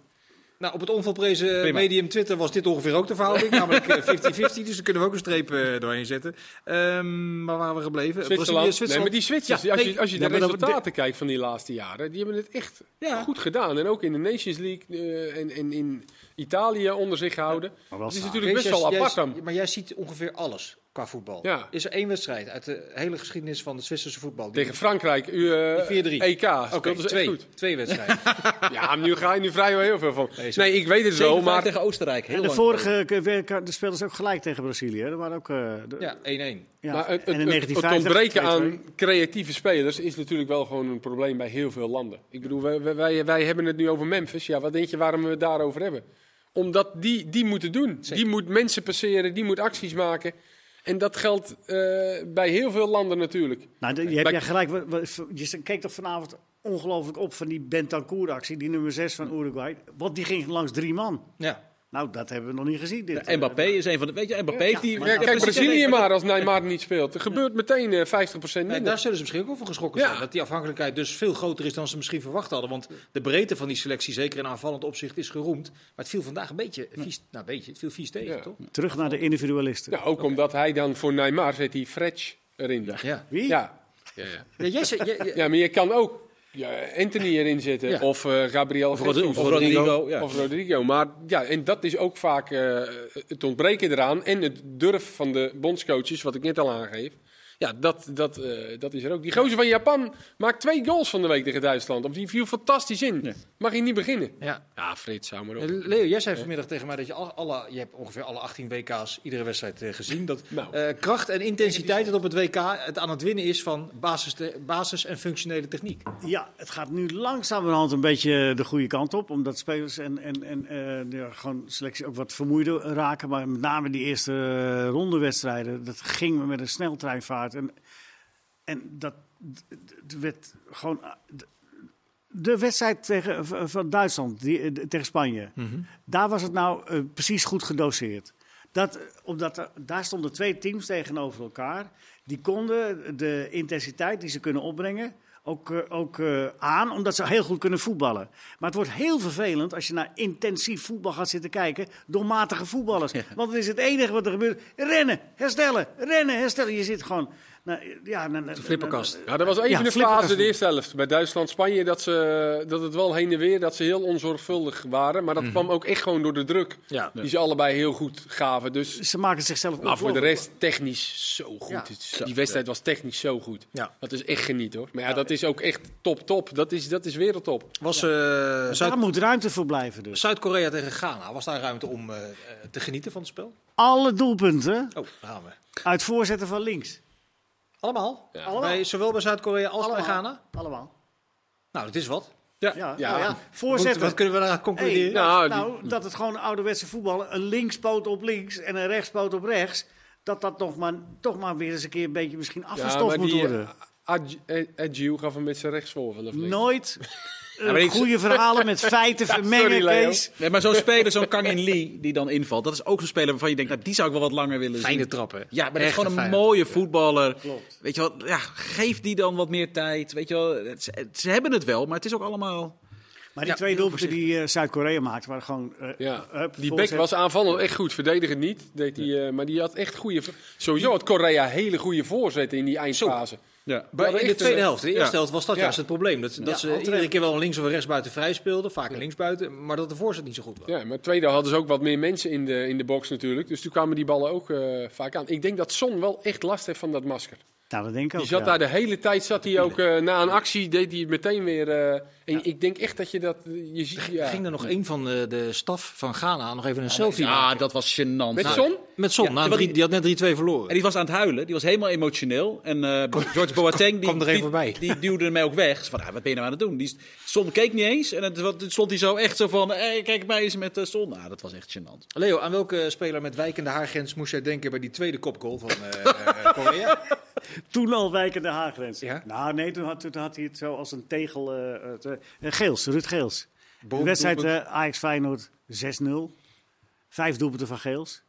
Nou, op het onvolprezen Prima. medium Twitter was dit ongeveer ook de verhouding. namelijk eh, 50-50, dus daar kunnen we ook een streep eh, doorheen zetten. Ehm maar waar waren we gebleven? Zwitserland. Brazilië, Nee, maar die Zwitsers, Ja, als, nee. je, als je Ja, de maar resultaten kijkt van die laatste jaren, die hebben het echt Ja. goed gedaan. En ook in de Nations League eh, en, en in Italië onder zich gehouden. Maar wel Het is natuurlijk best wel apart dan. Maar jij ziet ongeveer alles. qua voetbal. Ja. Is er één wedstrijd uit de hele geschiedenis van de Zwitserse voetbal? die- Tegen Frankrijk, u, eh, 4-3. EK. Oké, speelden ze echt twee. goed. Twee wedstrijden. Ja, maar nu ga je nu vrij wel heel veel van. Nee, zo- Nee, ik weet het wel, 7-5 maar... tegen Oostenrijk. Heel En de vorige de speelden ze ook gelijk tegen Brazilië. hè. Er waren ook, eh, de- ja, 1-1. ja. Maar het, en het, in het, het 1950 ontbreken 2-2. aan creatieve spelers is natuurlijk wel gewoon een probleem bij heel veel landen. Ik bedoel, wij, wij- wij, wij hebben het nu over Memphis. Ja, wat denk je waarom we het daarover hebben? Omdat die, die moeten doen. Die moet mensen passeren, die moet acties maken. En dat geldt eh, bij heel veel landen natuurlijk. Nou, de- je hebt Bij- ja gelijk. Je keek toch vanavond ongelooflijk op van die Bentancur-actie, die nummer 6 van Uruguay. Want die ging langs drie man. Ja. Nou, dat hebben we nog niet gezien. Dit. En Mbappé is een van de... Weet je, Mbappé heeft die... Ja, kijk, Brazilië maar als Neymar niet speelt. Er gebeurt meteen eh 50% Nee, minder. daar zullen ze misschien ook over geschrokken Ja. zijn. Dat die afhankelijkheid dus veel groter is dan ze misschien verwacht hadden. Want de breedte van die selectie, zeker in aanvallend opzicht, is geroemd. Maar het viel vandaag een beetje vies, nou, een beetje, het viel vies tegen, Ja. toch? Terug naar de individualisten. Ja, ook omdat hij dan voor Neymar zet die Fretch erin. Ja. Wie? Ja. Ja, jij jij- jij- ja, maar je kan ook ja, Anthony erin zetten. Ja. Of eh, Gabriel Of Rodrigo, ja. Of Rodrigo. Maar ja, en dat is ook vaak eh, het ontbreken eraan. En het durf van de bondscoaches, wat ik net al aangeef. Ja, dat, dat, eh, dat is er ook. Die gozer van Japan maakt twee goals van de week tegen Duitsland. Of die viel fantastisch in. Ja. Mag hij niet beginnen? ja. Ja, Frits, hou maar op. Eh, Leo, jij zei vanmiddag tegen mij dat je alle, alle, je hebt ongeveer alle 18 WK's iedere wedstrijd eh, gezien. Dat Nou. eh, kracht en intensiteit het op het WK het aan het winnen is van basis, basis en functionele techniek. Ja, het gaat nu langzamerhand een beetje de goede kant op. Omdat spelers en, en, en eh, ja, gewoon selectie ook wat vermoeider raken. Maar met name die eerste eh, rondewedstrijden, dat ging met een sneltreinvaart. En, en dat werd gewoon... d- De wedstrijd tegen, van Duitsland die, eh, tegen Spanje, daar was het nou eh, precies goed gedoseerd. Dat, omdat er, daar stonden twee teams tegenover elkaar. Die konden de intensiteit die ze kunnen opbrengen ook, eh, ook eh, aan, omdat ze heel goed kunnen voetballen. Maar het wordt heel vervelend als je naar intensief voetbal gaat zitten kijken door matige voetballers. Want het is het enige wat er gebeurt. Rennen, herstellen, rennen, herstellen. Je zit gewoon... Nou, ja, nou, nou, flipperkast. nou, Ja, dat was even Ja, de flipperkast. fase, de eerste helft. Bij Duitsland-Spanje, dat, ze, dat het wel heen en weer, dat ze heel onzorgvuldig waren. Maar dat kwam ook echt gewoon door de druk. Ja. Die ze allebei heel goed gaven. Dus Ze maken zichzelf maar voor de rest technisch zo goed. Die wedstrijd was technisch zo goed. Ja. Dat is echt geniet hoor. Maar ja, dat is ook echt top top. Dat is, dat is wereldtop. Was eh, Zuid- Daar moet ruimte voor blijven dus. Zuid-Korea tegen Ghana, was daar ruimte om eh, eh, te genieten van het spel? Alle doelpunten Oh, daar gaan we. uit voorzetten van links. Allemaal? Ja. Allemaal. Bij, zowel bij Zuid-Korea als bij. Ghana? Allemaal. Nou, dat is wat. Ja, Ja. nou ja. Wat, Voorzetten. wat kunnen we daar Hey, concluderen? Nou, nou, dat het gewoon ouderwetse voetbal, een linkspoot op links en een rechtspoot op rechts, dat dat nog maar, toch maar weer eens een keer een beetje misschien Ja, afgestoft maar moet die worden. Adju gaf hem met zijn rechts voor. Of niet? Nooit eh, ik- goede verhalen met feiten vermengen, sorry, Leo. Kees. Nee, maar zo'n speler, zo'n Kang In Lee, die dan invalt, dat is ook zo'n speler waarvan je denkt, nou, die zou ik wel wat langer willen Fijne zien. trappen. Ja, maar dat is gewoon een mooie voetballer. Klopt. Weet je wel, ja, geef die dan wat meer tijd. Weet je wel, ze, ze hebben het wel, maar het is ook allemaal... Maar die Ja, twee doelpunten die eh, Zuid-Korea maakte, waren gewoon... eh, Ja, hup, die bek was aanvallend echt goed. Verdedigen niet. Deed hij, eh, maar die had echt goede... Sowieso had Korea hele goede voorzetten in die eindfase. Ja. Maar in de tweede helft, de eerste Ja. helft, was dat Ja. juist het probleem. Dat, dat Ja, ze iedere keer wel links of een rechtsbuiten vrij speelden. Vaak een linksbuiten, maar dat de voorzet niet zo goed was. Ja, maar tweede hadden ze ook wat meer mensen in de, in de box natuurlijk. Dus toen kwamen die ballen ook eh, vaak aan. Ik denk dat Son wel echt last heeft van dat masker. Nou, dat denk ik ook. Die zat ja. daar de hele tijd, zat hij ook eh, na een actie, deed hij het meteen weer. eh, en ik denk echt dat je dat, je ziet, ja. Ging er nog een van de, de staf van Ghana nog even een selfie Ja, maken? dat was gênant. Met Nou, Son? Met Son, drie- die- die had net 3-2 verloren. En die was aan het huilen, die was helemaal emotioneel. En eh, George Boateng, die, Kwam er even die, voorbij. die duwde hem ook weg. Van, ah, wat ben je nou aan het doen? Die Son keek niet eens. En het, wat- het stond hij zo echt zo van, hey, kijk mij eens met uh, Son. Nou, dat was echt gênant. Leo, aan welke speler met wijkende haargrens moest jij denken bij die tweede kopgoal van eh, eh, Korea? Toen al wijkende haargrens. Ja? Nou, nee, toen had, toen had hij het zo als een tegel... eh, het, eh, Geels, Ruud Geels. De wedstrijd eh, Ajax Feyenoord 6-0. Vijf doelpunten van Geels.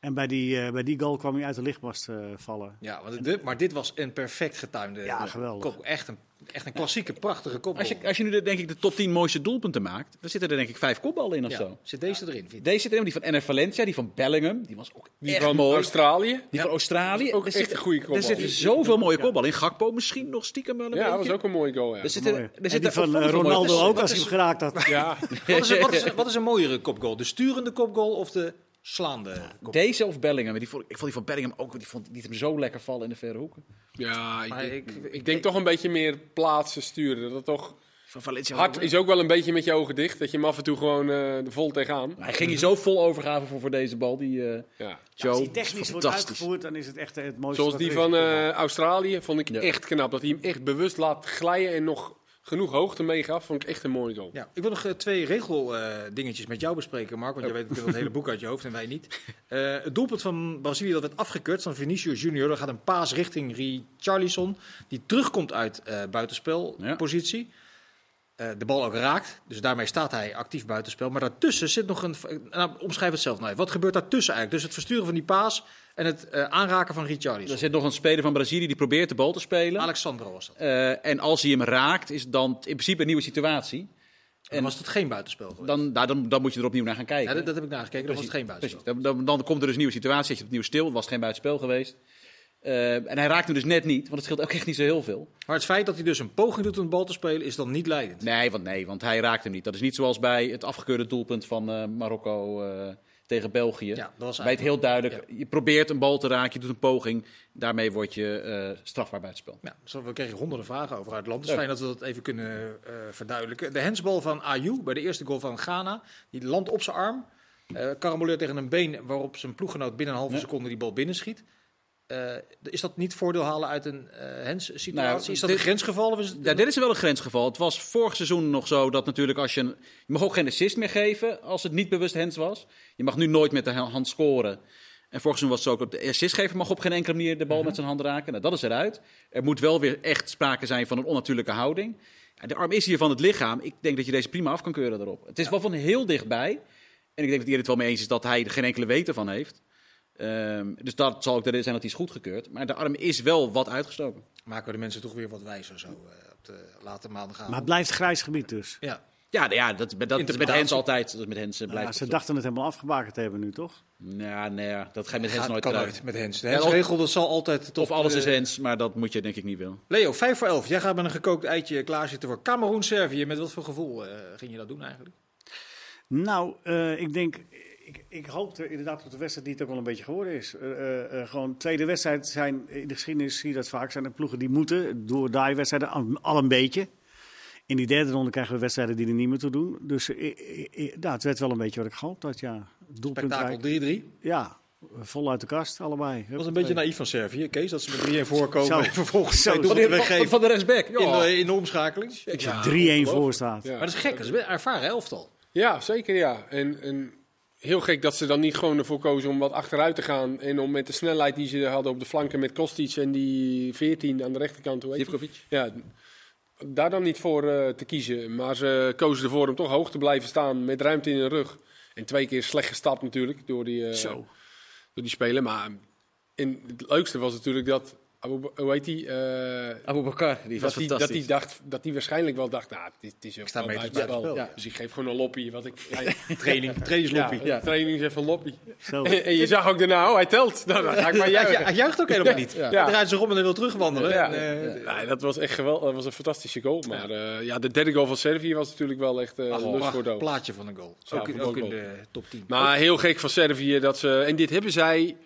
En bij die, eh, bij die goal kwam hij uit de lichtmast eh, vallen. Ja, want dit- maar dit was een perfect getuinde Ja, eh, geweldig. kop. Echt een, echt een klassieke, prachtige kopgoal. Als je, als je nu de, denk ik de top 10 mooiste doelpunten maakt, dan zitten er denk ik vijf kopballen in of ja, zo. zit deze erin? Vind? Deze zit erin, die van NR Valencia, die van Bellingham, die was ook Die echt van mooi. Australië. Die van Australië. ook Er echt zitten- een goede kopbal. Er zitten zoveel mooie kopballen in. Gakpo misschien nog stiekem wel een Ja, dat was ook een mooie goal. Ja. Er zitten, er die zitten van eh, Ronaldo ook, als hij hem geraakt had. ja. Wat is, wat is een mooiere kopgoal? De sturende kopgoal of de slaande. Deze of Bellingham? Die vond, ik vond die van Bellingham ook, die vond die hem zo lekker vallen in de verre hoeken. Ja, ik, ik- ik, ik- denk ik- toch een beetje meer plaatsen sturen. Dat toch, Van Valencia. hard is ook wel een beetje met je ogen dicht. Dat je hem af en toe gewoon eh vol tegenaan. Hij ging hier zo vol overgave voor, voor deze bal, die eh Ja. Joe. Als die technisch wordt fantastisch. uitgevoerd, dan is het echt het mooiste. Zoals die van eh, Australië vond ik Ja. echt knap. Dat hij hem echt bewust laat glijden en nog genoeg hoogte meegaf. Vond ik echt een mooie goal. Ja, ik wil nog eh, twee regeldingetjes met jou bespreken, Mark. Want je weet natuurlijk het hele boek uit je hoofd en wij niet. Eh, het doelpunt van Brazilië dat werd afgekeurd van Vinicius Junior. Er gaat een paas richting Richarlison. Die terugkomt uit eh buitenspelpositie. Eh, de bal ook raakt. Dus daarmee staat hij actief buitenspel. Maar daartussen zit nog een... Nou, omschrijf het zelf nou even. Wat gebeurt daartussen eigenlijk? Dus het versturen van die paas en het eh, aanraken van Richarlison. Er zit nog een speler van Brazilië die probeert de bal te spelen. Alexandro was dat. Eh, en als hij hem raakt, is dan in principe een nieuwe situatie. En was het geen buitenspel geweest. dan, nou, dan, dan moet je er opnieuw naar gaan kijken. Ja, dat, dat heb ik nagekeken. Dat was het geen buitenspel. Dan, dan, dan komt er dus een nieuwe situatie. Zit je opnieuw stil. Het was geen buitenspel geweest. Eh, en hij raakt hem dus net niet, want het scheelt ook echt niet zo heel veel. Maar het feit dat hij dus een poging doet om de bal te spelen, is dan niet leidend. Nee, want, nee, want hij raakt hem niet. Dat is niet zoals bij het afgekeurde doelpunt van eh, Marokko eh, tegen België. Ja, dat was Bij het heel duidelijk. Je probeert een bal te raken, je doet een poging. Daarmee word je eh, strafbaar buitenspel. Ja, zo, we kregen honderden vragen over uit het land. Het is fijn dat we dat even kunnen verduidelijken. De hensbal van Ayu bij de eerste goal van Ghana. Die landt op zijn arm. karamboleert tegen een been waarop zijn ploeggenoot binnen een halve Ja. seconde die bal binnenschiet. Eh, is dat niet voordeel halen uit een eh hens-situatie? Nou, is dat dit- een grensgeval? Of is het... Ja, dit is wel een grensgeval. Het was vorig seizoen nog zo dat natuurlijk als je... Een, je mag ook geen assist meer geven als het niet bewust hands was. Je mag nu nooit met de ha- hand scoren. En vorig seizoen was het ook... De assistgever mag op geen enkele manier de bal met zijn hand raken. Nou, dat is eruit. Er moet wel weer echt sprake zijn van een onnatuurlijke houding. De arm is hier van het lichaam. Ik denk dat je deze prima af kan keuren daarop. Het is wel van heel dichtbij. En ik denk dat iedereen het wel mee eens is dat hij er geen enkele weten van heeft. Ehm, dus dat zal ook de reden zijn dat hij is goedgekeurd. Maar de arm is wel wat uitgestoken. Maken we de mensen toch weer wat wijzer zo eh, op de late maandagavond. Maar het blijft grijs gebied dus. ja. Ja, ja dat, dat, dat is met. Hens altijd. Dat is met Hens eh, Ja, blijft ze dachten het helemaal afgebakend te hebben nu, toch? Ja, nee, ja, dat ga je met Hens nooit kan nooit met Hens. De Ja, of- Hens-regel, dat zal altijd... tot, Of alles is Hens, maar dat moet je denk ik niet willen. Leo, 5 voor 11. Jij gaat met een gekookt eitje klaarzitten voor Cameroen-Servië. Met wat voor gevoel eh, ging je dat doen eigenlijk? Nou, eh, ik denk, ik, ik hoopte inderdaad dat de wedstrijd die het ook wel een beetje geworden is. Eh, eh, eh, gewoon tweede wedstrijd zijn, in de geschiedenis zie je dat vaak, zijn er ploegen die moeten, door die wedstrijden al, een beetje. In die derde ronde krijgen we wedstrijden die er niet meer toe doen. Dus eh, eh, eh, nou, het werd wel een beetje wat ik gehoopt had, ja. Spektakel Doelpuntrijk. 3-3. Ja, vol uit de kast, allebei. Dat was een beetje naïef van Servië, Kees. Dat ze met 3-1 voorkomen Zo. en vervolgens Zo. Van doelpunten Van, de rechtsback. Ja. in, de, in de omschakeling. Dat je Ja, 3-1 ongelooflijk. voor staat. Ja. Maar dat is gek, dat is een ervaren elftal. Ja, zeker ja. En, en heel gek dat ze dan niet gewoon ervoor kozen om wat achteruit te gaan. En om met de snelheid die ze hadden op de flanken met Kostic en die 14 aan de rechterkant, hoe heet. Ja, daar dan niet voor eh, te kiezen. Maar ze kozen ervoor om toch hoog te blijven staan met ruimte in de rug. En twee keer slecht gestapt natuurlijk door die, eh, Zo. door die speler. Maar en het leukste was natuurlijk dat, Abu- hoe heet die? Eh, Abu Bakar, die was dat hij dat fantastisch. die dacht, dat hij waarschijnlijk wel dacht, nou, dit, dit is ook sta. Ja, dus ik geef gewoon een loppie. Wat ik, ja, Training, trainingsloppie. ja, training is even een loppie. En, en je zag ook daarna, oh, hij telt. Nou, dan ga ik maar juichen. hij juicht ook helemaal niet. Ja. Hij draait zich om en hij wil terugwandelen. Ja. En, eh, Nee, dat was echt geweldig. Dat was een fantastische goal. Maar eh, ja, de derde goal van Servië was natuurlijk wel echt eh ach, een lust voor dood. plaatje van een goal. Ja, ook ook in de top 10. Maar heel gek van Servië dat ze. En dit hebben zij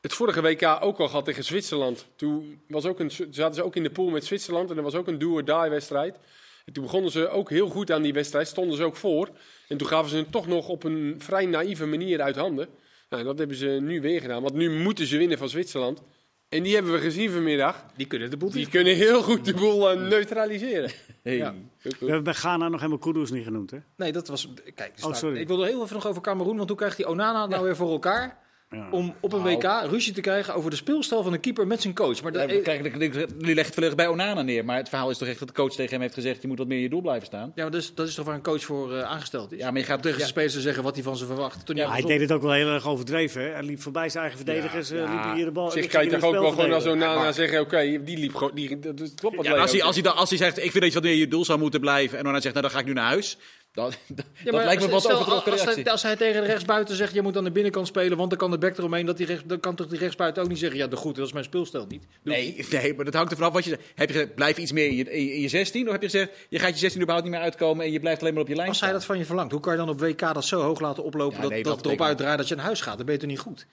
het vorige WK ook al gehad tegen Zwitserland. Toen was ook een, zaten ze ook in de pool met Zwitserland en er was ook een do-or-die-wedstrijd. En toen begonnen ze ook heel goed aan die wedstrijd, stonden ze ook voor. En toen gaven ze het toch nog op een vrij naïeve manier uit handen. Nou, dat hebben ze nu weer gedaan, want nu moeten ze winnen van Zwitserland. En die hebben we gezien vanmiddag. Die kunnen de boel Die kunnen heel goed de boel eh, neutraliseren. Hey. Ja. We hebben bij Ghana nog helemaal Kudus niet genoemd, hè? Nee, dat was... Kijk, Oh, sorry. ik wilde heel even nog over Cameroen, want hoe krijgt die Onana nou weer voor elkaar? Ja. Om op een Nou. WK ruzie te krijgen over de speelstijl van de keeper met zijn coach. Maar dat, Ja, kijk, ik- ik- Jullie leggen het volledig bij Onana neer. Maar het verhaal is toch echt dat de coach tegen hem heeft gezegd... je moet wat meer in je doel blijven staan. ja, maar dat, is, dat is toch waar een coach voor eh, aangesteld is? Ja, maar je gaat tegen ja. zijn spelers zeggen wat hij van ze verwacht. Toen Ja, hij andersom. deed het ook wel heel erg overdreven. Hè? Hij liep voorbij zijn eigen verdedigers. eh, Ja, liep hij hier de bal. Zich kan je hij toch het ook wel gewoon als. Onana zeggen, oké, die liep gewoon, die, dat, klopt wat als, hij, zegt. als, hij, dan- als hij zegt, ik vind dat je wat meer in je doel zou moeten blijven... en dan zegt, nou dan ga ik nu naar huis... Dat, dat, Ja, dat lijkt me wat stel, overtrokken als, reactie. hij, als hij tegen de rechtsbuiten zegt, je moet aan de binnenkant spelen, want dan kan de back eromheen, dat die rechts, dan kan toch die rechtsbuiten ook niet zeggen, ja, de goed, dat is mijn speelstijl niet. Doe ik Nee, nee, maar dat hangt er vanaf wat je zegt. Heb je gezegd, blijf iets meer in je, in je- in je 16? Of heb je gezegd, je gaat je 16 überhaupt niet meer uitkomen en je blijft alleen maar op je lijn Als hij staan? dat van je verlangt, hoe kan je dan op WK dat zo hoog laten oplopen Ja, dat, nee, dat, dat erop uitdraait dat je naar huis gaat? Dan ben je toch niet goed?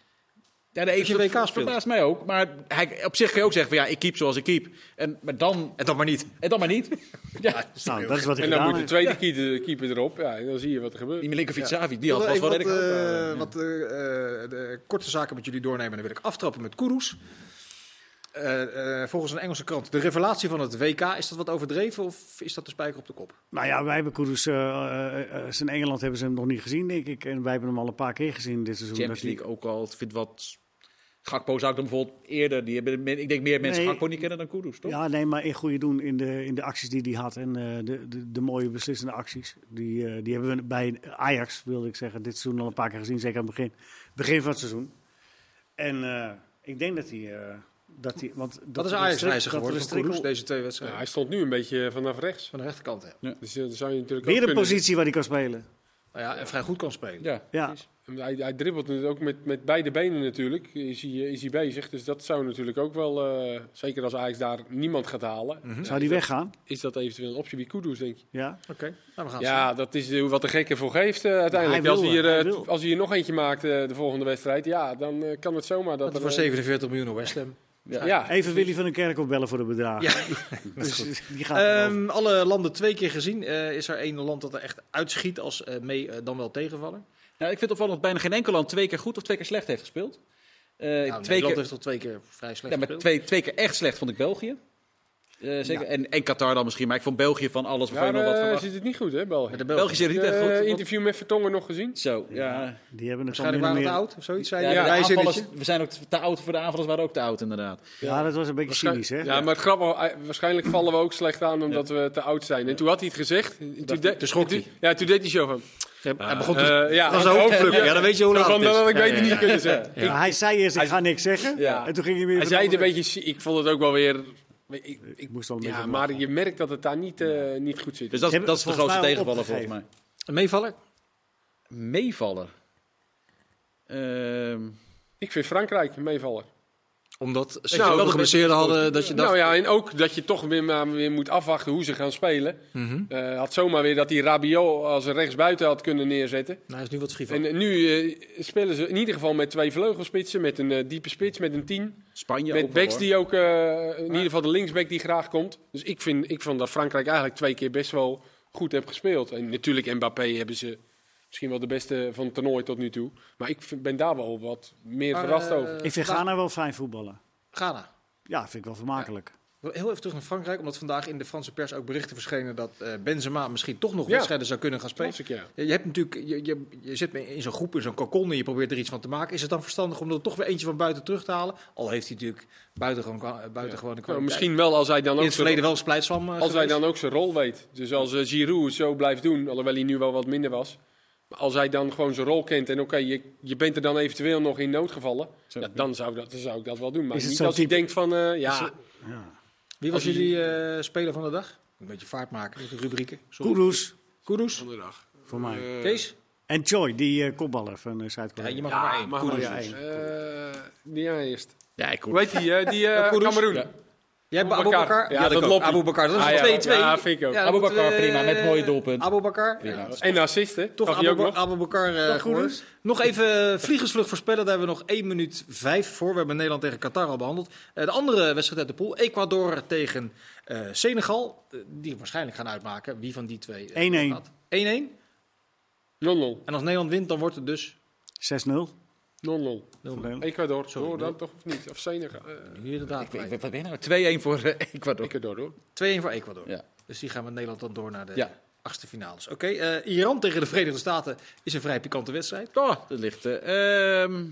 Ja, nee, als je dat WK ver- speelt. verbaast mij ook. Maar hij, op zich kun je ook zeggen van ja, ik keep zoals ik keep. En, maar dan, En dan maar niet. en dan maar niet. ja, Nou, dat is wat ik En dan moet de tweede keeper, keeper erop. Ja, dan zie je wat er gebeurt. die Milinkovic Savic, die had wel even redelijk wat, hoog. eh, wat eh, eh, de korte zaken met jullie doornemen. Dan wil ik aftrappen met. Eh, eh, volgens een Engelse krant, de revelatie van het WK, is dat wat overdreven of is dat de spijker op de kop? Nou ja, wij hebben eh, eh, eh, in Engeland hebben ze hem nog niet gezien, denk ik. En wij hebben hem al een paar keer gezien dit seizoen. Champions League ook al. Ik vind wat... Gakpo zou ik dan bijvoorbeeld eerder... Die hebben, ik denk meer mensen Nee. Gakpo niet kennen dan Kudus, toch? Ja, nee, maar in goede doen in de, in de acties die hij had en eh, de, de, de mooie beslissende acties. Die, eh, die hebben we bij Ajax, wilde ik zeggen, dit seizoen al een paar keer gezien. Zeker aan het begin, begin van het seizoen. En eh, ik denk dat hij... eh, dat hij want Dat is een Ajax-reiziger strik- dat er geworden van Kudus, deze twee Ja, wedstrijden. hij stond nu een beetje vanaf rechts. Van de rechterkant, hè. Dus eh, dan zou je natuurlijk Weer ook een kunnen- positie waar hij kan spelen. Nou ja, en vrij goed kan spelen. Ja. Ja, Hij, hij dribbelt het ook met, met beide benen natuurlijk. Is hij, is hij bezig. Dus dat zou natuurlijk ook wel, eh, zeker als Ajax daar niemand gaat halen, zou die weggaan? is dat eventueel een optie bij Kudus, denk ik. Ja. Oké, nou we gaan Ja, dat is eh, wat de gekke voor geeft eh, uiteindelijk. hij wil, als, hij er, hij eh, wil. als hij er nog eentje maakt eh, de volgende wedstrijd, ja, dan eh, kan het zomaar dat Dat er, voor eh, 47 miljoen West Ham. Ja. Ja, Even Willy van den Kerk opbellen voor de bedragen. Ja, dus die gaat. Ehm, alle landen twee keer gezien. Eh, is er één land dat er echt uitschiet als eh, mee eh, dan wel tegenvallen? Nou, ik vind het opvallend dat bijna geen enkel land twee keer goed of twee keer slecht heeft gespeeld. Eh, Nou, twee, Nederland keer, heeft toch twee keer vrij slecht ja, maar gespeeld? twee, twee keer echt slecht vond ik België. Eh, zeker. En, en Qatar dan misschien, maar ik vond België van alles waarvan je nog wat eh, verwacht. zit het niet goed, hè, België. Met de België zit het niet echt goed. Eh, interview met Vertongen nog gezien. Zo, ja. Die hebben het Waarschijnlijk waren we te meer... oud, of zoiets zei Ja, Wij aanvallers- we zijn ook te oud voor de aanvallers, waren ook te oud inderdaad. Ja, dat was een beetje cynisch, hè? Ja, maar het grappige, eh, waarschijnlijk vallen we ook slecht aan omdat we te oud zijn. En toen had hij het gezegd. En Toen, de- toen schrok hij. Ja, toen deed hij zo van. Hij begon te... eh, ja, dat is een hoofdplukken. Ja, dan weet je hoe laat het dat is. had ik ja, niet ja. kunnen zeggen. Ja, hij zei eerst, ik ga niks zeggen. Ja. En toen ging hij weer... Hij zei het een beetje, ik vond het ook wel weer... Ik, Ik moest een ja, beetje maar je merkt dat het daar niet, eh, niet goed zit. Dus dat, dat is de grootste tegenvaller volgens mij. Een meevaller? Meevaller. Ehm, Ik vind Frankrijk een meevaller. Omdat ze Nou, wel geblesseerden hadden dat je dacht... Nou ja, en ook dat je toch weer, maar weer moet afwachten hoe ze gaan spelen. Eh, had zomaar weer dat die Rabiot als een rechtsbuiten had kunnen neerzetten. Nou, hij is nu wat frivol. En eh, nu eh, spelen ze in ieder geval met twee vleugelspitsen, met een diepe spits, met een 10. Spanje met ook backs hoor. die ook, in ieder geval de linksback die graag komt. Dus ik vind, ik vond dat Frankrijk eigenlijk twee keer best wel goed heeft gespeeld. En natuurlijk Mbappé hebben ze misschien wel de beste van het toernooi tot nu toe. Maar ik vind- ben daar wel wat meer Maar, verrast eh, over. Ik vind Ghana wel fijn voetballen. Ghana. Ja, vind ik wel vermakelijk. Heel even terug naar Frankrijk, omdat vandaag in de Franse pers ook berichten verschenen dat eh, Benzema misschien toch nog Ja. wedstrijden zou kunnen gaan spelen. Ja. Ja, Je, hebt natuurlijk, je, je, je zit in zo'n groep, in zo'n kokon en je probeert er iets van te maken. Is het dan verstandig om er toch weer eentje van buiten terug te halen? Al heeft hij natuurlijk buitengewoon, buiten buitengewone Nou, misschien wel als hij dan in ook het zijn- verleden wel splijtswam uh, Als hij dan ook zijn rol weet. Dus als eh, Giroud het zo blijft doen, alhoewel hij nu wel wat minder was. Maar als hij dan gewoon zijn rol kent en oké, je, je bent er dan eventueel nog in nood gevallen. Zo. Ja, dan, zou dat, dan zou ik dat wel doen. Maar Is het niet als hij denkt van, eh, ja, het- Ja. Wie was jullie eh, speler van de dag? Een beetje vaart maken met de rubrieken. Kudus, Kudus. van de dag. voor mij. Eh, Kees? En Choi, die eh kopballer van eh, Ja, Zuid-Korea. je mag er Ja, maar één. mag Kudus maar één. die ja, eerst. Ja, ik Hoe heet die, eh, die eh? Cameroen? Ja. Jij hebt Abu. Bakar? Ja, Ja, dat loopt Abu Bakar. Dat is Ah, een ja, 2-2. ja, vind ik ook. Ja, Abu Bakar, moet, eh, prima, met mooie doelpunt. Abu Bakar. En assist, hè? Toch Abu, ook nog? Abu Bakar eh, goed. Nog even vliegensvlucht voorspellen. Daar hebben we nog 1 minuut 5 voor. We hebben Nederland tegen Qatar al behandeld. Eh, de andere wedstrijd uit de pool. Ecuador tegen eh, Senegal. Eh, die waarschijnlijk gaan uitmaken. Wie van die twee eh, 1-1. gaat. 1-1. 0-0. En als Nederland wint, dan wordt het dus 6-0. 0-0. 0-0. Ecuador, Sorry, hoor dan toch of niet? Of Senegal? Eh, Nu inderdaad. Ik. Wat ben je nou? 2-1 voor eh, Ecuador. Ecuador, hoor. 2-1 voor Ecuador. Ja. Dus die gaan met Nederland dan door naar de Ja. achtste finales. Oké, eh, Iran tegen de Verenigde Staten is een vrij pikante wedstrijd. Oh, dat ligt... eh, ehm,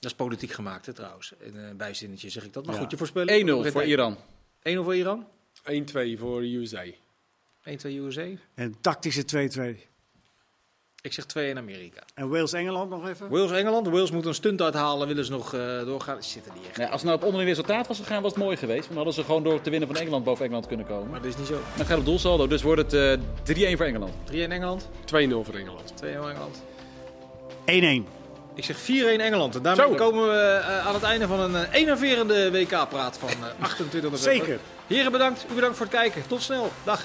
Dat is politiek gemaakt, hè, trouwens. In een bijzinnetje zeg ik dat. Maar Ja. goed, je voorspellen. 1-0 voor Iran. 1-0 voor Iran. 1-2 voor USA. 1-2 USA. En tactische 2-2. Ik zeg 2 in Amerika. En Wales-Engeland nog even? Wales-Engeland. Wales moet een stunt uithalen. Willen ze nog eh, doorgaan? Ze zitten niet echt. Nou, als het nou op onderling resultaat was gegaan, was het mooi geweest. Want dan hadden ze gewoon door te winnen van Engeland boven Engeland kunnen komen. Maar dat is niet zo. Dan gaat het op doelsaldo, dus wordt het eh 3-1 voor Engeland. 3 in Engeland. 2-0 voor Engeland. 2 in Engeland. 1-1. Ik zeg 4-1 Engeland. En daarmee Zo. komen we eh, aan het einde van een eh, enerverende WK-praat van eh, 28 november. Zeker. Heren bedankt. U bedankt voor het kijken. Tot snel. Dag.